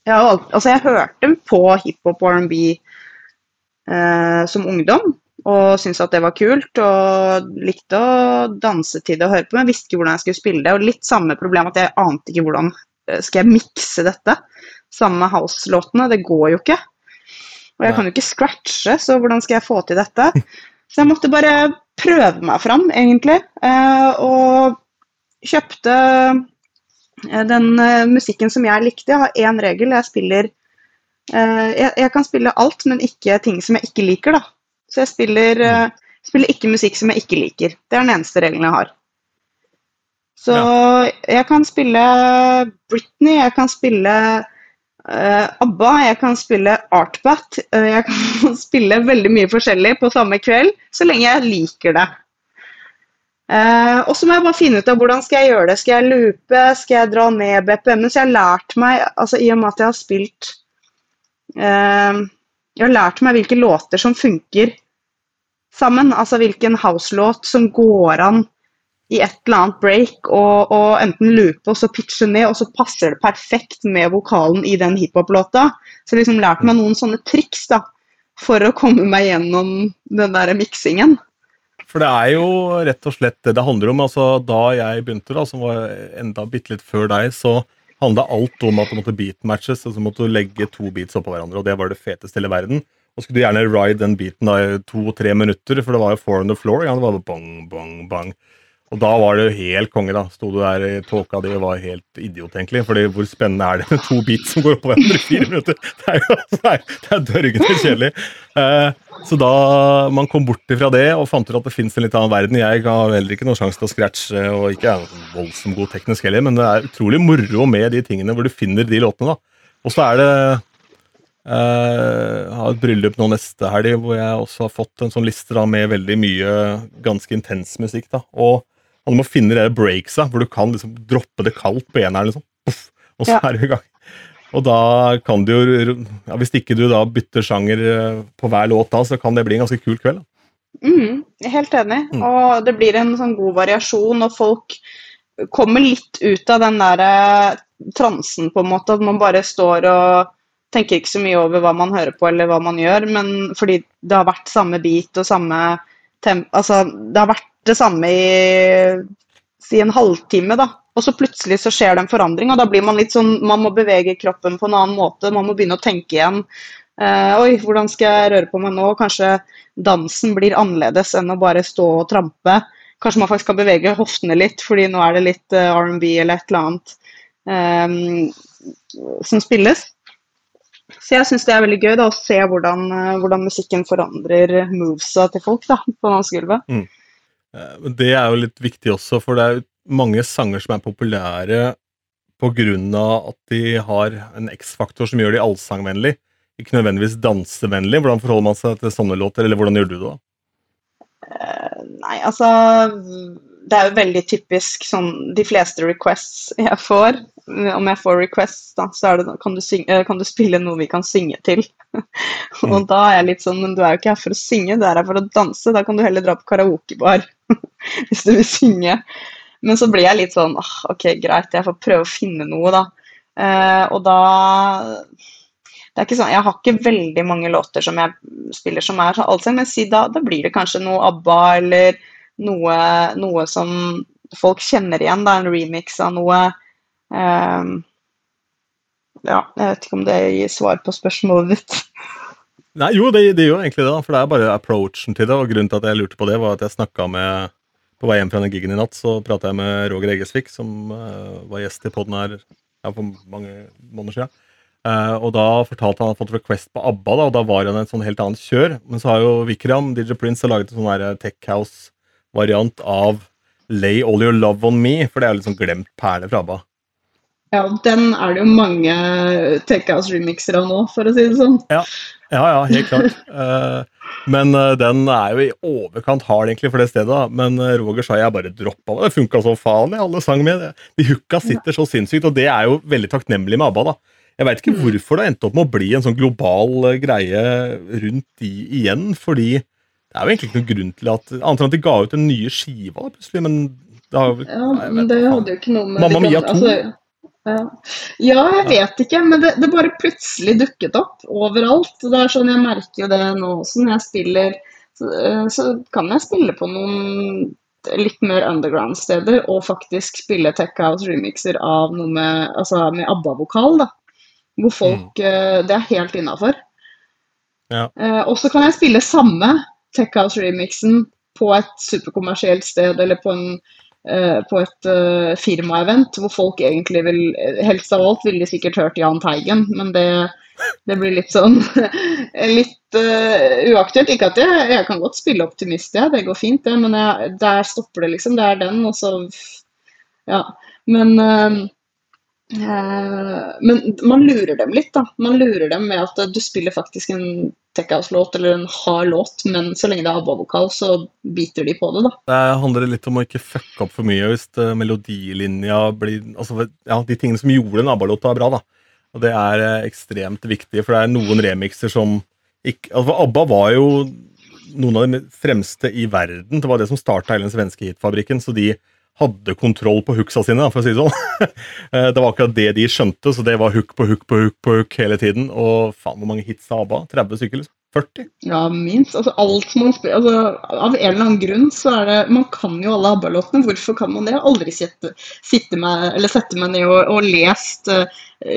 jeg, altså jeg hørte på hiphop og R&B eh, som ungdom, og syntes at det var kult. Og likte å danse til det og høre på, men visste ikke hvordan jeg skulle spille det. Og litt samme problem at jeg ante ikke hvordan eh, skal jeg mikse dette. Samme med house-låtene, det går jo ikke. Og jeg kan jo ikke scratche, så hvordan skal jeg få til dette? Så jeg måtte bare prøve meg fram, egentlig. eh, og kjøpte Eh, Den musikken som jeg likte, jeg har én regel. Jeg spiller jeg kan spille alt, men ikke ting som jeg ikke liker, da. Så jeg spiller, uh, spiller ikke musikk som jeg ikke liker. Det er den eneste regelen jeg har. Så jeg kan spille Britney, jeg kan spille uh, ABBA, jeg kan spille Artbat. Uh, jeg kan spille veldig mye forskjellig på samme kveld, så lenge jeg liker det. Uh, og så må jeg bare finne ut av hvordan skal jeg gjøre det. Skal jeg loope, skal jeg dra ned BPM-en? Så jeg har lært meg, altså i og med at jeg har spilt uh, Jeg har lært meg hvilke låter som funker sammen. Altså hvilken house-låt som går an i et eller annet break, og, og enten loope og så pitche ned, og så passer det perfekt med vokalen i den hiphop-låta. Så jeg liksom lærte meg noen sånne triks da, for å komme meg gjennom den der miksingen. For det er jo rett og slett det det handler om. altså Da jeg begynte, da, som var enda bitte litt før deg, så handla alt om at det måtte beatmatches. så måtte du legge to beats oppå hverandre, og det var det feteste i hele verden. Og skulle du gjerne ride den beaten da i to-tre minutter, for det var jo four on the floor. Ja, det var bang, bang, bang. Og da var det jo helt konge, da. Sto du der i tåka di og var helt idiot, egentlig. fordi hvor spennende er det med to beats som går opp hverandre i fire minutter? Det er jo det er, det er dørgende kjedelig. Eh, så da man kom bort ifra det og fant ut at det fins en litt annen verden Jeg har heller ikke noen sjanse til å scratche, og ikke er voldsomt god teknisk heller, men det er utrolig moro med de tingene hvor du finner de låtene, da. Og så er det Jeg har et bryllup nå neste helg hvor jeg også har fått en sånn liste da med veldig mye ganske intens musikk. da, og du må finne de breaksa hvor du kan liksom droppe det kaldt på eneren, liksom. Puff, og så Ja. er du i gang. Og da kan du jo ja, Hvis ikke du da bytter sjanger eh, på hver låt da, så kan det bli en ganske kul kveld. Mm, helt enig. Mm. Og det blir en sånn god variasjon, og folk kommer litt ut av den der eh, transen, på en måte. At man bare står og tenker ikke så mye over hva man hører på eller hva man gjør, men fordi det har vært samme beat og samme temp... Altså, det har vært det samme i si en halvtime, da. Og så plutselig så skjer det en forandring, og da blir man litt sånn Man må bevege kroppen på en annen måte, man må begynne å tenke igjen. Eh, oi, hvordan skal jeg røre på meg nå? Kanskje dansen blir annerledes enn å bare stå og trampe. Kanskje man faktisk skal bevege hoftene litt, fordi nå er det litt eh, R&B eller et eller annet eh, som spilles. Så jeg syns det er veldig gøy da, å se hvordan, eh, hvordan musikken forandrer movesa til folk da, på dansegulvet. Mm. Det er jo litt viktig også, for det er mange sanger som er populære pga. at de har en X-faktor som gjør de allsangvennlig, ikke nødvendigvis dansevennlig. Hvordan forholder man seg til sånne låter, eller hvordan gjør du det? da? Nei, altså Det er jo veldig typisk sånn De fleste requests jeg får, om jeg får requests, da, så det kan du, synge, eh, kan du spille noe vi kan synge til? og da er jeg litt sånn Men du er jo ikke her for å synge, du er her for å danse. Da kan du heller dra på karaokebar hvis du vil synge. Men så blir jeg litt sånn ah, OK, greit, jeg får prøve å finne noe, da. Uh, og da det er ikke sånn, Jeg har ikke veldig mange låter som jeg spiller som er allsang, men si da, da blir det kanskje noe ABBA eller noe, noe som folk kjenner igjen. da, En remix av noe. Um, ja, jeg vet ikke om det gir svar på spørsmålet ditt. Nei, jo, det, det gjør egentlig det, da, for det er bare approachen til det. og Grunnen til at jeg lurte på det, var at jeg snakka med På vei hjem fra den gigen i natt, så prata jeg med Roger Eggesvik, som uh, var gjest i poden her ja, for mange måneder siden. Uh, og da fortalte han at han hadde fått request på ABBA, da, og da var han et sånn helt annet kjør. Men så har jo Vikram, DJ Prince, laget en sånn Tech House-variant av Lay All Your Love On Me, for det er jo sånn glemt perle fra ABBA. Ja, den er det jo mange take-house-remixer av nå, for å si det sånn. Ja, ja, ja helt klart. Eh, men eh, den er jo i overkant hard egentlig for det stedet. da. Men eh, Roger sa jeg bare droppa det. Det funka som faen, jeg. Alle sang med. De hooka sitter så sinnssykt, og det er jo veldig takknemlig med ABBA. da. Jeg veit ikke hvorfor det endte opp med å bli en sånn global greie rundt de igjen. Fordi det er jo egentlig ikke noen grunn til at Annet enn at de ga ut en nye skiva plutselig, men det har jo Ja, men det hadde jo ikke noe med Mamma Mia 2. altså, ja. ja, jeg vet ikke, men det, det bare plutselig dukket opp overalt. Det er sånn, Jeg merker jo det nå også når jeg spiller. Så, eh, så kan jeg spille på noen litt mer underground-steder og faktisk spille Tech House remixer av noe med, altså med ABBA-vokal. da. Hvor folk mm. Det er helt innafor. Ja. Eh, og så kan jeg spille samme Tech House-remixen på et superkommersielt sted eller på en uh, på et uh, firmaevent hvor folk egentlig vil Helst av alt ville de sikkert hørt Jahn Teigen, men det, det blir litt sånn Litt uh, uaktuelt. Ikke at jeg, jeg kan godt spille optimist, ja, det går fint, det, men jeg, der stopper det, liksom. Det er den, og så Ja. Men eh, men man lurer dem litt, da. Man lurer dem med at du spiller faktisk en Tech House-låt eller en hard låt, men så lenge det er ABBA-vokal, så biter de på det, da. Det handler litt om å ikke fucke opp for mye hvis eh, melodilinja blir altså, ja, De tingene som gjorde en ABBA-låta bra, da. Og det er eh, ekstremt viktig, for det er noen remixer som ikke altså, ABBA var jo noen av de fremste i verden. Det var det som starta hele den svenske hitfabrikken, så de hadde kontroll på hooksa sine, for å si det sånn. Eh, det var akkurat det de skjønte, så det var hook på hook på hook på hook hele tiden. Og faen, hvor mange hits har ABBA? 30 stykker? liksom? 40? Ja, minst. Altså, alt man spiller, altså, av en eller annen grunn så er det Man kan jo alle ABBA-låtene. Hvorfor kan man det? Jeg har aldri sitte, sitte med, eller sette meg ned og, og lest uh,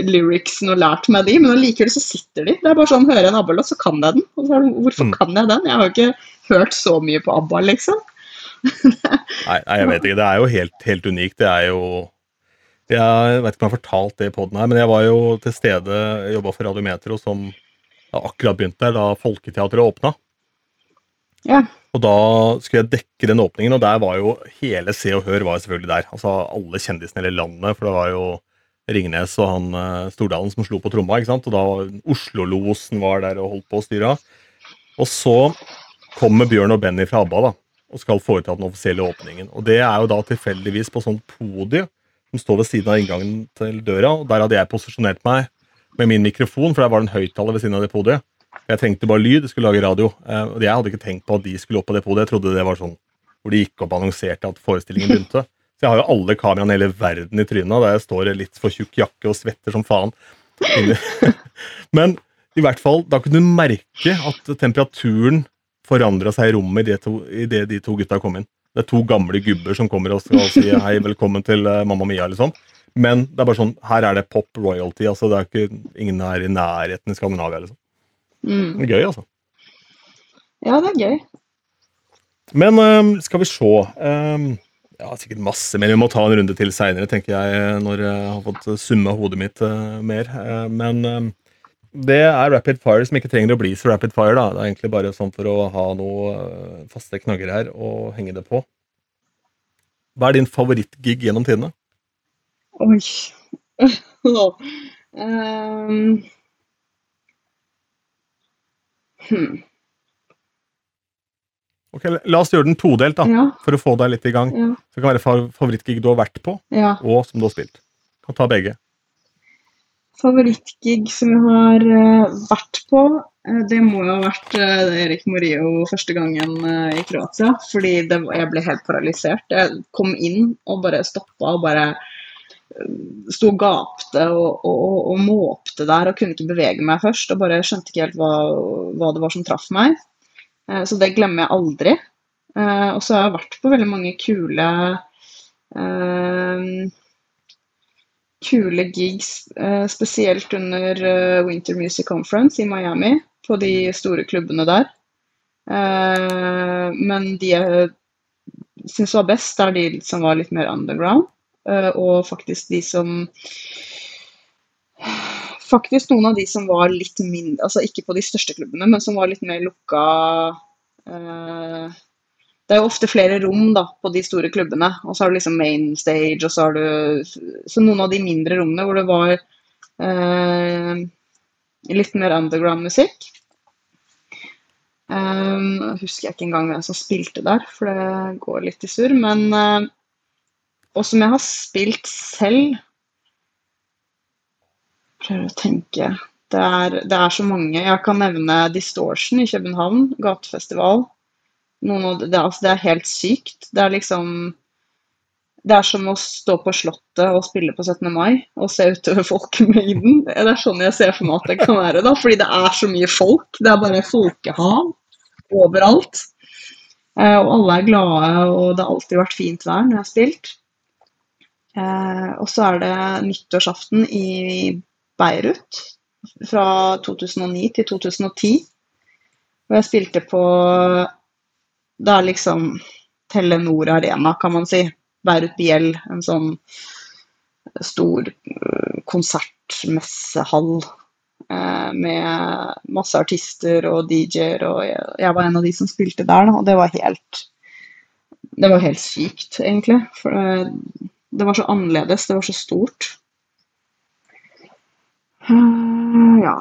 lyricsen og lært meg de, men allikevel så sitter de. Det er bare sånn, Hører jeg en ABBA-låt, så kan jeg den. Og så er det, hvorfor Mm. kan jeg den? Jeg har jo ikke hørt så mye på ABBA, liksom. Nei, nei, jeg vet ikke. Det er jo helt, helt unikt. Det er jo Jeg vet ikke om jeg har fortalt det i poden her, men jeg var jo til stede, jobba for Radiometro, som akkurat begynte der da Folketeatret åpna. Ja. Og da skulle jeg dekke den åpningen, og der var jo hele Se og Hør var jo selvfølgelig der. Altså alle kjendisene i hele landet, for det var jo Ringnes og han eh, Stordalen som slo på tromma, ikke sant. Og da Oslo-losen var der og holdt på å styre. Og så kommer Bjørn og Benny fra ABBA da, og skal foreta den offisielle åpningen. Og det er jo da tilfeldigvis på sånn podie som står ved siden av inngangen til døra. og Der hadde jeg posisjonert meg med min mikrofon, for der var det en høyttaler ved siden av det podiet. Jeg trengte bare lyd, jeg skulle lage radio. Eh, og jeg hadde ikke tenkt på at de skulle opp på det podiet. Jeg trodde det var sånn hvor de gikk opp og annonserte at forestillingen begynte. Så jeg har jo alle kameraene i hele verden i trynet, der jeg står i litt for tjukk jakke og svetter som faen. Men i hvert fall, da kunne du merke at temperaturen forandra seg i rommet idet i det de to gutta kom inn. Det er to gamle gubber som kommer og skal si hei, velkommen til eh, Mamma Mia, liksom. Men det er bare sånn, her er det pop royalty. altså Det er ikke ingen her i nærheten i Skandinavia. liksom. Mm. Det er gøy, altså. ja, det er gøy. Men um, skal vi se um, Ja, sikkert masse mer. Vi må ta en runde til seinere, tenker jeg, når jeg har fått summa hodet mitt uh, mer. Uh, men øhm, det er rapid fire som ikke trenger å bli så rapid fire. da. Det er egentlig bare sånn for å ha noe øh, faste knagger her og henge det på. Hva er din favorittgig gjennom tidene? Oi. um. hmm. Ok, La oss gjøre den todelt, da, Ja, for å få deg litt i gang. ja, Så det kan være fa- favorittgig du har vært på, ja. og som du har spilt. Kan ta begge. Favorittgig som jeg har eh, vært på, eh, det må jo ha vært eh, Erik Morio første gangen i Kroatia. Fordi det, jeg ble helt paralysert. Jeg kom inn og bare stoppa og bare sto og gapte og, og, og, måpte der og kunne ikke bevege meg først. Og bare skjønte ikke helt hva, hva det var som traff meg. Så det glemmer jeg aldri. Og så har jeg vært på veldig mange kule eh, kule gigs, eh, spesielt under eh, Winter Music Conference i Miami, på de store klubbene der. Eh, men de jeg syns var best, er de som var litt mer underground, og faktisk de som faktisk noen av de som var litt mindre Altså ikke på de største klubbene, men som var litt mer lukka Det er jo ofte flere rom da, på de store klubbene. Og så har du liksom main stage, og så har du Så noen av de mindre rommene hvor det var eh, litt mer underground-musikk. Um, husker jeg ikke engang hvem som spilte der, for det går litt i surr. Men uh, Og som jeg har spilt selv Prøver å tenke det er, det er, så mange. Jeg kan nevne Distortion i København, gatefestival. Det, det, altså, det, er helt sykt. Det er liksom Det er som å stå på Slottet og spille på 17. mai og se utover folkemengden. Det er sånn jeg ser for meg at det kan være, da. Fordi det er så mye folk. Det er bare folkehav overalt. Eh, og alle er glade, og det har alltid vært fint vær når jeg har spilt. Eh, og så er det nyttårsaften i Beirut fra 2009 til 2010. Og jeg spilte på Det er liksom Telenor Arena, kan man si. Beirut Biel, en sånn stor eh, konsertmessehall eh, med masse artister og DJ-er, og jeg, var en av de som spilte der, og det var helt Det var helt sykt, egentlig. For det, det var så annerledes, det var så stort. Uh, ja.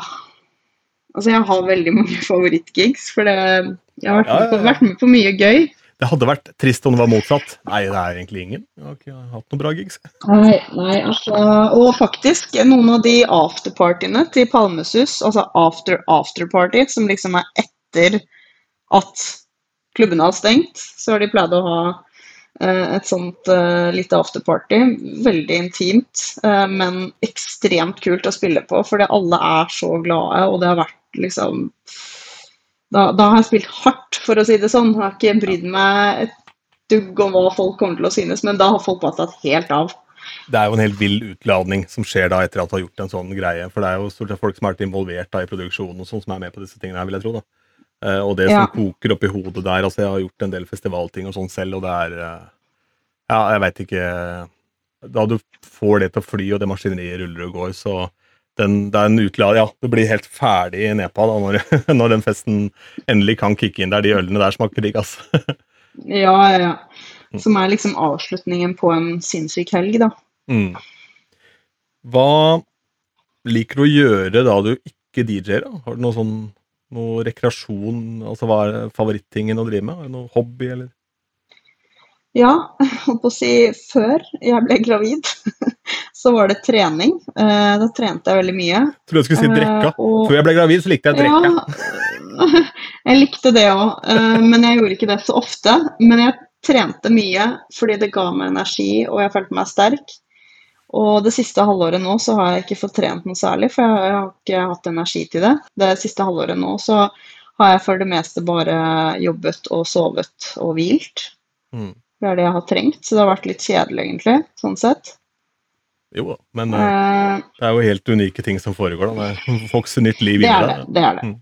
Altså, jeg har veldig mange favorittgigs, for det, jeg har vært, ja, vært, med på mye gøy. Det hadde vært trist om det var motsatt. Nei, det er egentlig ingen. Jeg har ikke hatt noen bra gigs. Nei, nei, altså, Og faktisk, noen av de afterpartyene til Palmesus, altså after afterparty, som liksom er etter at klubbene har stengt, så har de pleid å ha Eh, et sånt uh, lite afterparty. Veldig intimt, uh, men ekstremt kult å spille på, fordi alle er så glade, og det har vært liksom da, da, har jeg spilt hardt, for å si det sånn. Jeg har ikke brydd meg et dugg om hva folk kommer til å synes, men da har folk bare tatt helt av. Det er jo en helt vill utladning som skjer da etter at du har gjort en sånn greie. For det er jo stort sett folk som har vært involvert da i produksjonen og sånn som er med på disse tingene her, vil jeg tro. da. Uh, og det som koker opp i hodet der altså Jeg har gjort en del festivalting og sånn selv, og det er uh, Ja, jeg veit ikke Da du får det til å fly, og det maskineriet ruller og går, så den, det er en utlad, ja, du blir helt ferdig i Nepal da, når, når, den festen endelig kan kicke inn Det er De ølene der smaker digg, altså. ja, ja, ja. Som er liksom avslutningen på en sinnssyk helg, da. Mm. Hva liker du å gjøre da du ikke DJ-er? Har du noe sånn noe rekreasjon? Altså hva er favorittingen å drive med? Er det noe hobby, eller? Ja, holdt på å si før jeg ble gravid, så var det trening. Eh, da trente jeg veldig mye. Trodde du skulle si drikka. Eh, og... Før jeg ble gravid, så likte jeg drikka. Ja, jeg likte det òg, eh, men jeg gjorde ikke det så ofte. Men jeg trente mye fordi det ga meg energi, og jeg følte meg sterk. Og det siste halvåret nå så har jeg ikke fått trent noe særlig, for jeg har ikke hatt energi til det. Det siste halvåret nå så har jeg for det meste bare jobbet og sovet og hvilt. Mm. Det er det jeg har trengt, så det har vært litt kjedelig, egentlig, sånn sett. Jo da, men uh, det er jo helt unike ting som foregår. da. Folks nytt liv i det. Er det, det er det. Mm.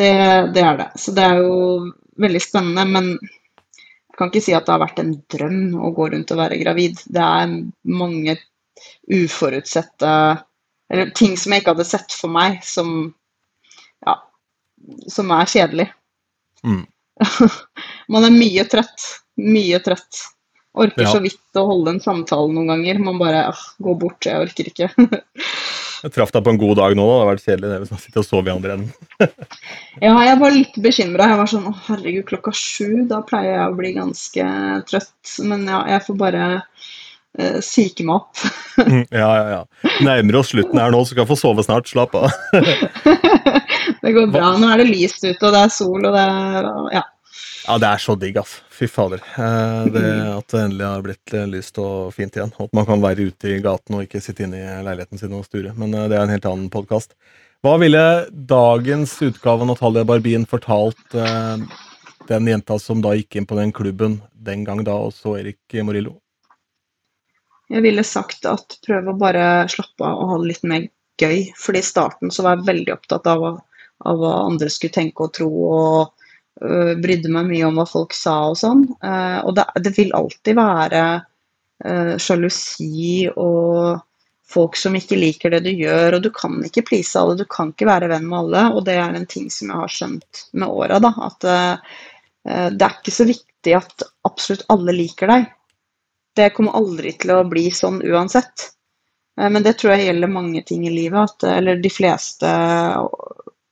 det. Det er det. Så det er jo veldig spennende, men jeg kan ikke si at det har vært en drøm å gå rundt og være gravid. Det er mange uforutsette Eller ting som jeg ikke hadde sett for meg, som Ja, som er kjedelig. Mm. Man er mye trøtt. Mye trøtt. Orker ja. så vidt å holde en samtale noen ganger. Man bare ah, går bort, jeg orker ikke. jeg traff deg på en god dag nå, det hadde vært kjedelig det hvis man sitter og sover i andre enden. ja, jeg var litt bekymra. Jeg var sånn å herregud, klokka sju, da pleier jeg å bli ganske trøtt. Men ja, jeg får bare uh, psyke meg opp. Mm, ja, ja, ja. Nærmer oss slutten her nå, så skal få sove snart. Slapp av. det går bra. Nå er det lyst ute, og det er sol, og det er Ja. Ja, det er så digg, ass. Fy fader. Eh, det At det endelig har blitt lyst og fint igjen. At man kan være ute i gaten og ikke sitte inne i leiligheten sin og sture. Men det er en helt annen podkast. Hva ville dagens utgave av Natalia Barbin fortalt den jenta som da gikk inn på den klubben den gang da, og så Erik Morillo? Jeg ville sagt at prøv å bare slappe av og ha det litt mer gøy. Fordi i starten så var jeg veldig opptatt av, av hva andre skulle tenke og tro, og brydde meg mye om hva folk sa og sånn. Uh, og det, det, vil alltid være uh, sjalusi og folk som ikke liker det du gjør, og du kan ikke please alle, du kan ikke være venn med alle. Og det er en ting som jeg har skjønt med åra, da. At uh, det er ikke så viktig at absolutt alle liker deg. Det kommer aldri til å bli sånn uansett. Men det tror jeg gjelder mange ting i livet, at, eller de fleste,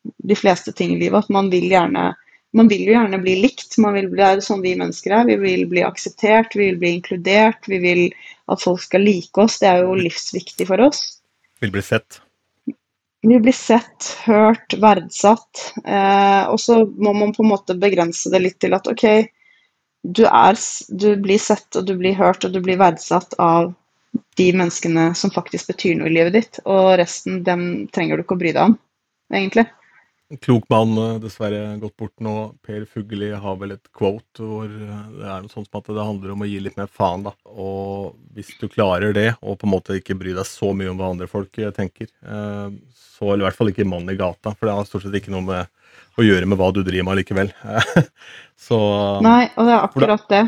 de fleste ting i livet. At man vil gjerne man vil jo gjerne bli likt. Vil, det er sånn vi mennesker er. Vi vil bli akseptert, vi vil bli inkludert. Vi vil at folk skal like oss. Det er jo livsviktig for oss. Vil bli sett. Vi blir sett, hørt, verdsatt. Eh, og så må man på en måte begrense det litt til at OK, du, er, du blir sett, og du blir hørt, og du blir verdsatt av de menneskene som faktisk betyr noe i livet ditt. Og resten, dem trenger du ikke å bry deg om, egentlig klok mann, eh, dessverre gått bort nå. Per Fugelli har vel et quote hvor eh, det er noe sånt som at det handler om å gi litt mer faen, da. Og hvis du klarer det, og på en måte ikke bry deg så mye om hva andre folk eh, tenker, så eller i hvert fall ikke mann i gata, for det har stort sett ikke noe med å gjøre med hva du driver med likevel. så Nei, og det er akkurat det.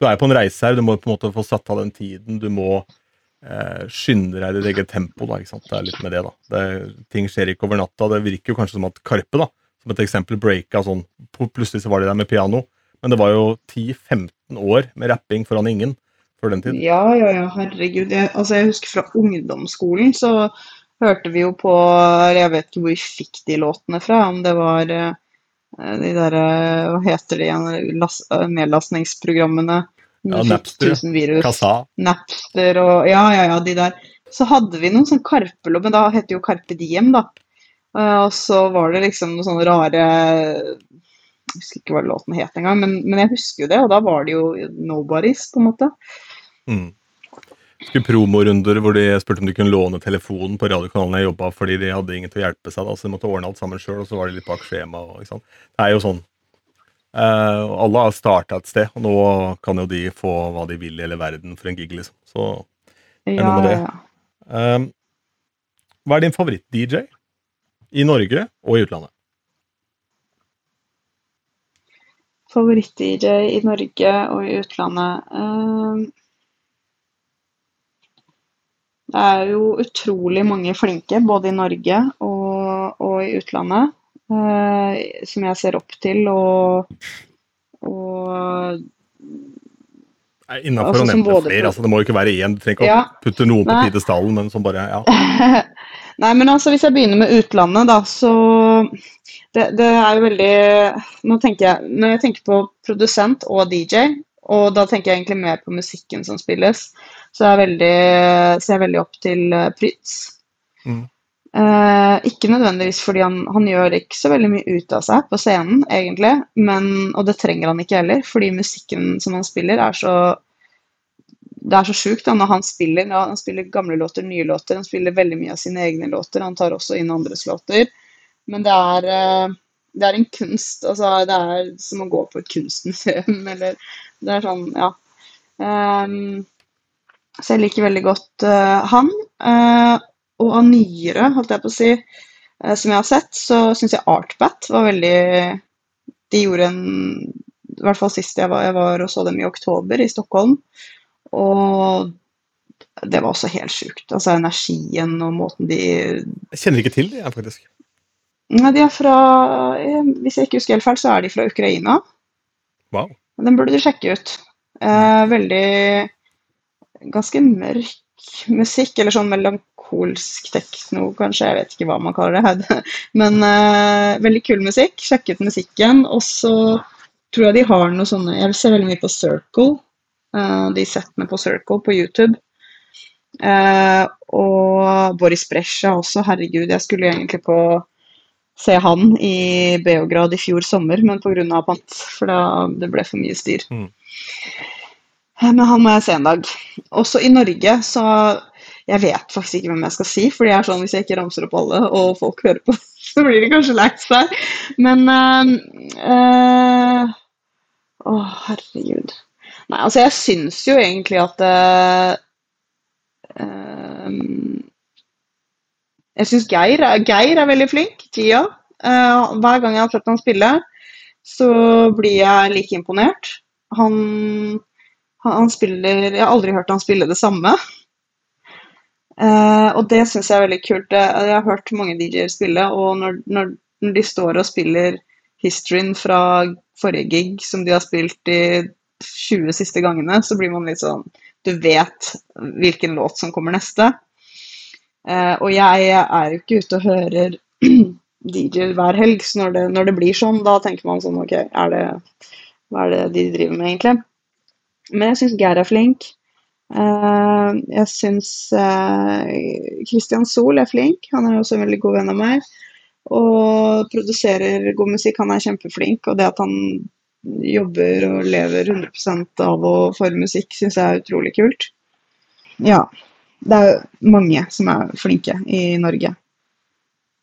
Du er på en reise her, du må på en måte få satt av den tiden. Du må eh, skynde deg i ditt eget tempo. Da, ikke sant? Det er litt med det, da. Det, ting skjer ikke over natta. Det virker jo kanskje som at Karpe, da, som et eksempel, breaka sånn Plutselig så var de der med piano. Men det var jo 10-15 år med rapping foran ingen før den tid. Ja, ja, ja, herregud. Jeg, altså, jeg husker fra ungdomsskolen så hørte vi jo på Jeg vet ikke hvor vi fikk de låtene fra, om det var eh, de derre Hva heter de igjen? Nedlastningsprogrammene ja, Napster, Kassa. Napster og ja, ja, ja, de der. Så hadde vi noen sånn Karpe-lobb, men da het det jo Karpe Diem, da. Eh, og så var det liksom noen sånne rare Jeg husker ikke hva låten het engang, men, men jeg husker jo det, og da var det jo Nobodies, på en måte. Mm. Skulle promorunder hvor de spurte om de kunne låne telefonen på radiokanalen jeg jobba, fordi de hadde ingen til å hjelpe seg, da, så de måtte ordne alt sammen sjøl, og så var de litt bak skjema. Og, det er jo sånn Uh, alle har starta et sted, og nå kan jo de få hva de vil i hele verden for en gig, liksom. Så det er noe med det. Ja. Um, hva er din favoritt-DJ i Norge og i utlandet? Favoritt-DJ i Norge og i utlandet um, Det er jo utrolig mange flinke, både i Norge og, og i utlandet. Eh, som jeg ser opp til, og, og Innafor altså, å nevne flere. Altså, det må jo ikke være én. Du trenger ikke ja, å putte noen på pidestallen, men som bare Ja. Nei, men altså, hvis jeg begynner med utlandet, da, så det, det, er jo veldig Nå tenker jeg Når jeg tenker på produsent og DJ, og da tenker jeg egentlig mer på musikken som spilles, så er veldig, ser jeg veldig opp til uh, Prytz. Mm. Uh, ikke nødvendigvis fordi han, han, gjør ikke så veldig mye ut av seg på scenen, egentlig, men, og det trenger han ikke heller, fordi musikken som han spiller, er så det er så sjukt når han spiller. Ja, han spiller gamle låter, nye låter. Han spiller veldig mye av sine egne låter. Han tar også inn andres låter. Men det er, uh, det er en kunst. Altså, det er som å gå på et kunstmuseum, eller Det er sånn, ja. Um, så jeg liker veldig godt uh, han. Uh, og av nyere, holdt jeg på å si, eh, som jeg har sett, så syns jeg Artbat var veldig De gjorde en I hvert fall sist jeg var, jeg var og så dem i oktober i Stockholm. Og det var også helt sjukt. Altså energien og måten de Jeg kjenner ikke til det, faktisk. Nei, de er fra eh, Hvis jeg ikke husker helt feil, så er de fra Ukraina. Wow. Den burde du sjekke ut. Eh, veldig Ganske mørk musikk, eller sånn melankolsk tekno, kanskje. Jeg vet ikke hva man kaller det. Men uh, veldig kul musikk. Sjekket musikken. Og så tror jeg de har noe sånne Jeg ser veldig mye på Circle. Uh, de settene på Circle på YouTube. Uh, og Boris Brescia også. Herregud, jeg skulle egentlig på se han i Beograd i fjor sommer, men pga. pant, for da, det ble for mye styr. Mm. Men han må jeg se en dag. Også i Norge, så Jeg vet faktisk ikke hvem jeg skal si, for det er sånn hvis jeg ikke ramser opp alle, og folk hører på, så blir de kanskje lei seg. Men uh, uh, Å, herregud. Nei, altså, jeg syns jo egentlig at uh, Jeg syns Geir, Geir, er veldig flink. Gia. hver gang jeg har sett ham spille, så blir jeg like imponert. Han han spiller Jeg har aldri hørt han spille det samme. Eh, og det syns jeg er veldig kult. Jeg, har hørt mange DJ-er spille, og når, når, de står og spiller historyen fra forrige gig som de har spilt de 20 siste gangene, så blir man litt sånn Du vet hvilken låt som kommer neste. Uh, og jeg er jo ikke ute og hører DJ hver helg, så når det, når det, blir sånn, da tenker man sånn OK, er det, hva er det de driver med, egentlig? Men jeg syns Geir er flink. Uh, jeg syns uh, Christian Sol er flink. Han er også en veldig god venn av meg. Og produserer god musikk. Han er kjempeflink. Og det at han jobber og lever 100 av å forme musikk, syns jeg er utrolig kult. Ja. Det er mange som er flinke i Norge.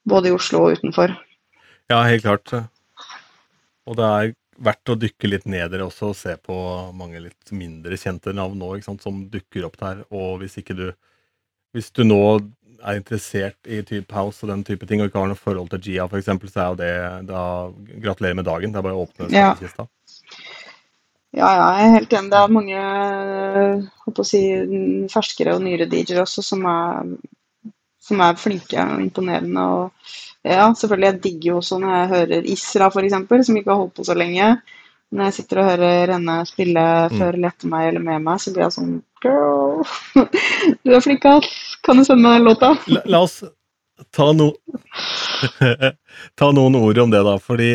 Både i Oslo og utenfor. Ja, helt klart. Og det er verdt å dykke litt ned i også og se på mange litt mindre kjente navn nå, sant, som dukker opp der. Og hvis ikke du Hvis du nå er interessert i type house og den type ting, og ikke har noe forhold til Gia f.eks., så er jo det da Gratulerer med dagen. Det er bare å åpne ja. kista. ja, ja, jeg er helt enig. Det er mange å si, ferskere og nyere DJ-er også som er, som er flinke og imponerende. og ja, selvfølgelig. Jeg digger jo også når jeg hører Isra, f.eks., som ikke har holdt på så lenge. Når jeg sitter og hører henne spille mm. før eller etter meg eller med meg, så blir jeg sånn Girl, du er flink, ass. Kan du sende meg den låta? La, la oss ta, no ta, noen ord om det, da. Fordi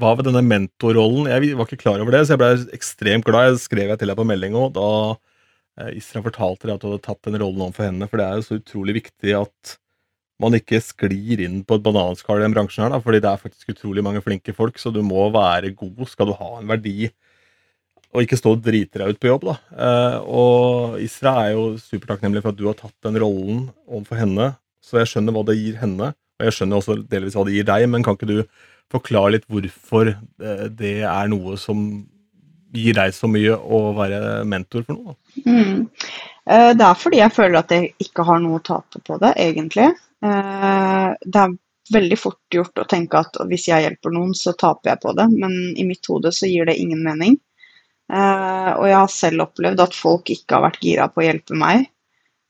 hva ved denne mentorrollen? Jeg var ikke klar over det, så jeg ble ekstremt glad. Jeg skrev jeg til deg på melding òg da eh, Isra fortalte deg at du hadde tatt den rollen overfor henne. For det er jo så utrolig viktig at man ikke sklir inn på et bananskall i den bransjen her, da, fordi det er faktisk utrolig mange flinke folk, så du må være god skal du ha en verdi. Og ikke stå og drite deg ut på jobb, da. Eh, og Isra er jo supertakknemlig for at du har tatt den rollen overfor henne, så jeg skjønner hva det gir henne. Og jeg skjønner også delvis hva det gir deg, men kan ikke du forklare litt hvorfor eh, det er noe som gir deg så mye å være mentor for noe? Mm. Eh, det er fordi jeg føler at jeg ikke har noe å tape på det, egentlig. Eh, det er veldig fort gjort å tenke at hvis jeg hjelper noen, så taper jeg på det, men i mitt hode så gir det ingen mening. Eh, og jeg har selv opplevd at folk ikke har vært gira på å hjelpe meg.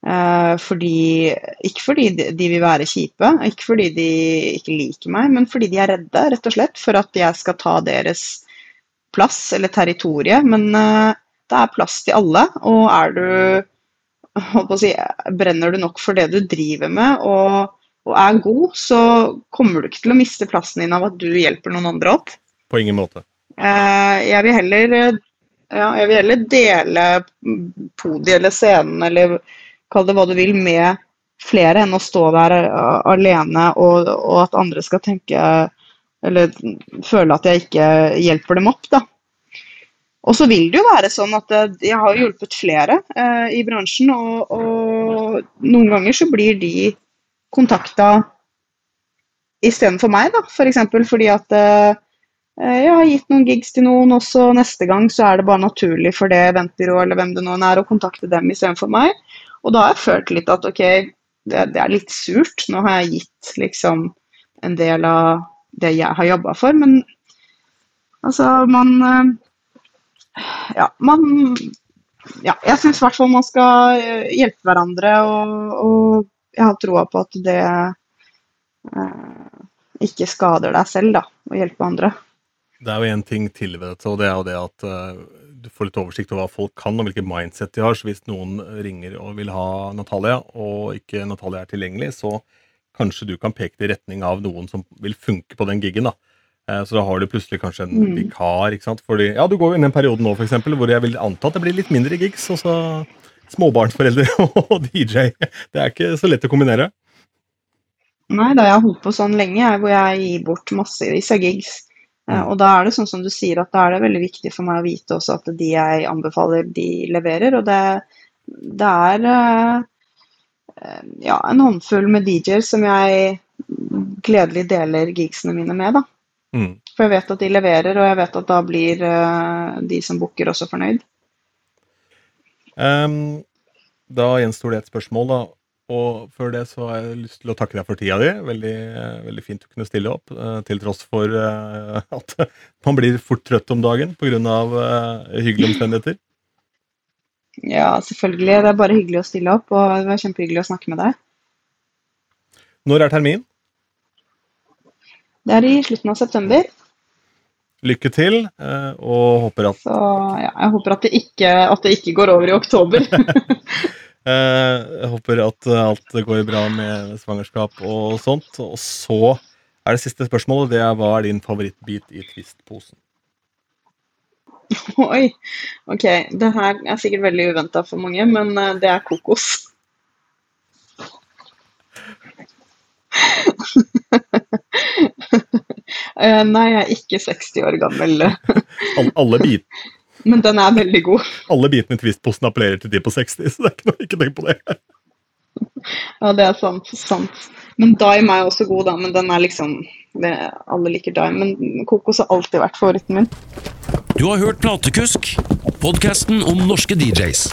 Eh, fordi, ikke fordi de vil være kjipe, ikke fordi de ikke liker meg, men fordi de er redde, rett og slett, for at jeg skal ta deres plass eller territorie. Men det er plass til alle, og er du si, brenner du nok for det du driver med og, og, er god, så kommer du ikke til å miste plassen din av at du hjelper noen andre opp. På ingen måte. Eh, jeg vil heller, ja, jeg vil heller dele podiet eller scenen eller kall det hva du vil med flere enn å stå der alene og, og at andre skal tenke eller føle at jeg ikke hjelper dem opp. da. Og så vil det jo være sånn at eh, jeg har hjulpet flere eh, i bransjen, og, og, noen ganger så blir de kontakta istedenfor meg, da. F.eks. For fordi at eh, jeg har gitt noen gigs til noen, og så neste gang så er det bare naturlig for det eventbyrået eller hvem det nå er, å kontakte dem istedenfor meg. Og da har jeg følt litt at ok, det, det, er litt surt. Nå har jeg gitt liksom en del av det jeg har jobba for, men altså man eh, ja, man ja, jeg syns i hvert fall man skal eh, hjelpe hverandre, og, og jeg har troa på at det eh, ikke skader deg selv, da, å hjelpe andre. Det er jo én ting til ved dette, og det er jo det at eh, du får litt oversikt over hva folk kan, og hvilket mindset de har. Så hvis noen ringer og vil ha Natalia, og ikke Natalia er tilgjengelig, så kanskje du kan peke i retning av noen som vil funke på den gigen. da. Eh, så da har du plutselig kanskje en mm. vikar. ikke sant? Fordi, ja, Du går jo inn i en periode nå for eksempel, hvor jeg vil anta at det blir litt mindre gigs. og så Småbarnsforeldre og DJ. Det er ikke så lett å kombinere. Nei, da jeg har holdt på sånn lenge, hvor jeg gir bort massevis av gigs. Eh, mm. Og da er det sånn som du sier, at da er det veldig viktig for meg å vite også at de jeg anbefaler, de leverer. Og det, det er eh, ja, en håndfull med DJ-er som jeg gledelig deler gigsene mine med, da. Mm. For jeg vet at de leverer, og jeg vet at da blir uh, de som booker, også fornøyd. Um, da gjenstår det et spørsmål, da. Og før det så har jeg lyst til å takke deg for tida di. Veldig, veldig fint å kunne stille opp, uh, til tross for at man blir fort trøtt om dagen pga. Hyggelige omstendigheter. Ja, selvfølgelig. Det er bare hyggelig å stille opp, og det var kjempehyggelig å snakke med deg. Når er termin? Det er i slutten av september, Lykke til, eh, og håper at så ja, jeg håper at det ikke, at det ikke går over i oktober. Eh, Jeg håper at eh, alt går bra med svangerskap og sånt. Og så er det siste spørsmålet. Det er hva er din favorittbit i Twist-posen? Oi. Ok, det her er sikkert veldig uventa for mange, men det er kokos. Eh, Nei, jeg er ikke 60 år gammel, Alle, alle, bit, men den er veldig god. alle bitene i Twist-posten appellerer til de på 60, så det er ikke noe, ikke tenk på det. Ja, det er sant. sant. Men Dime er også god, da. Men den er liksom det, Alle liker Dime, men kokos har alltid vært favoritten min. Du har hørt Platekusk, podkasten om norske DJs.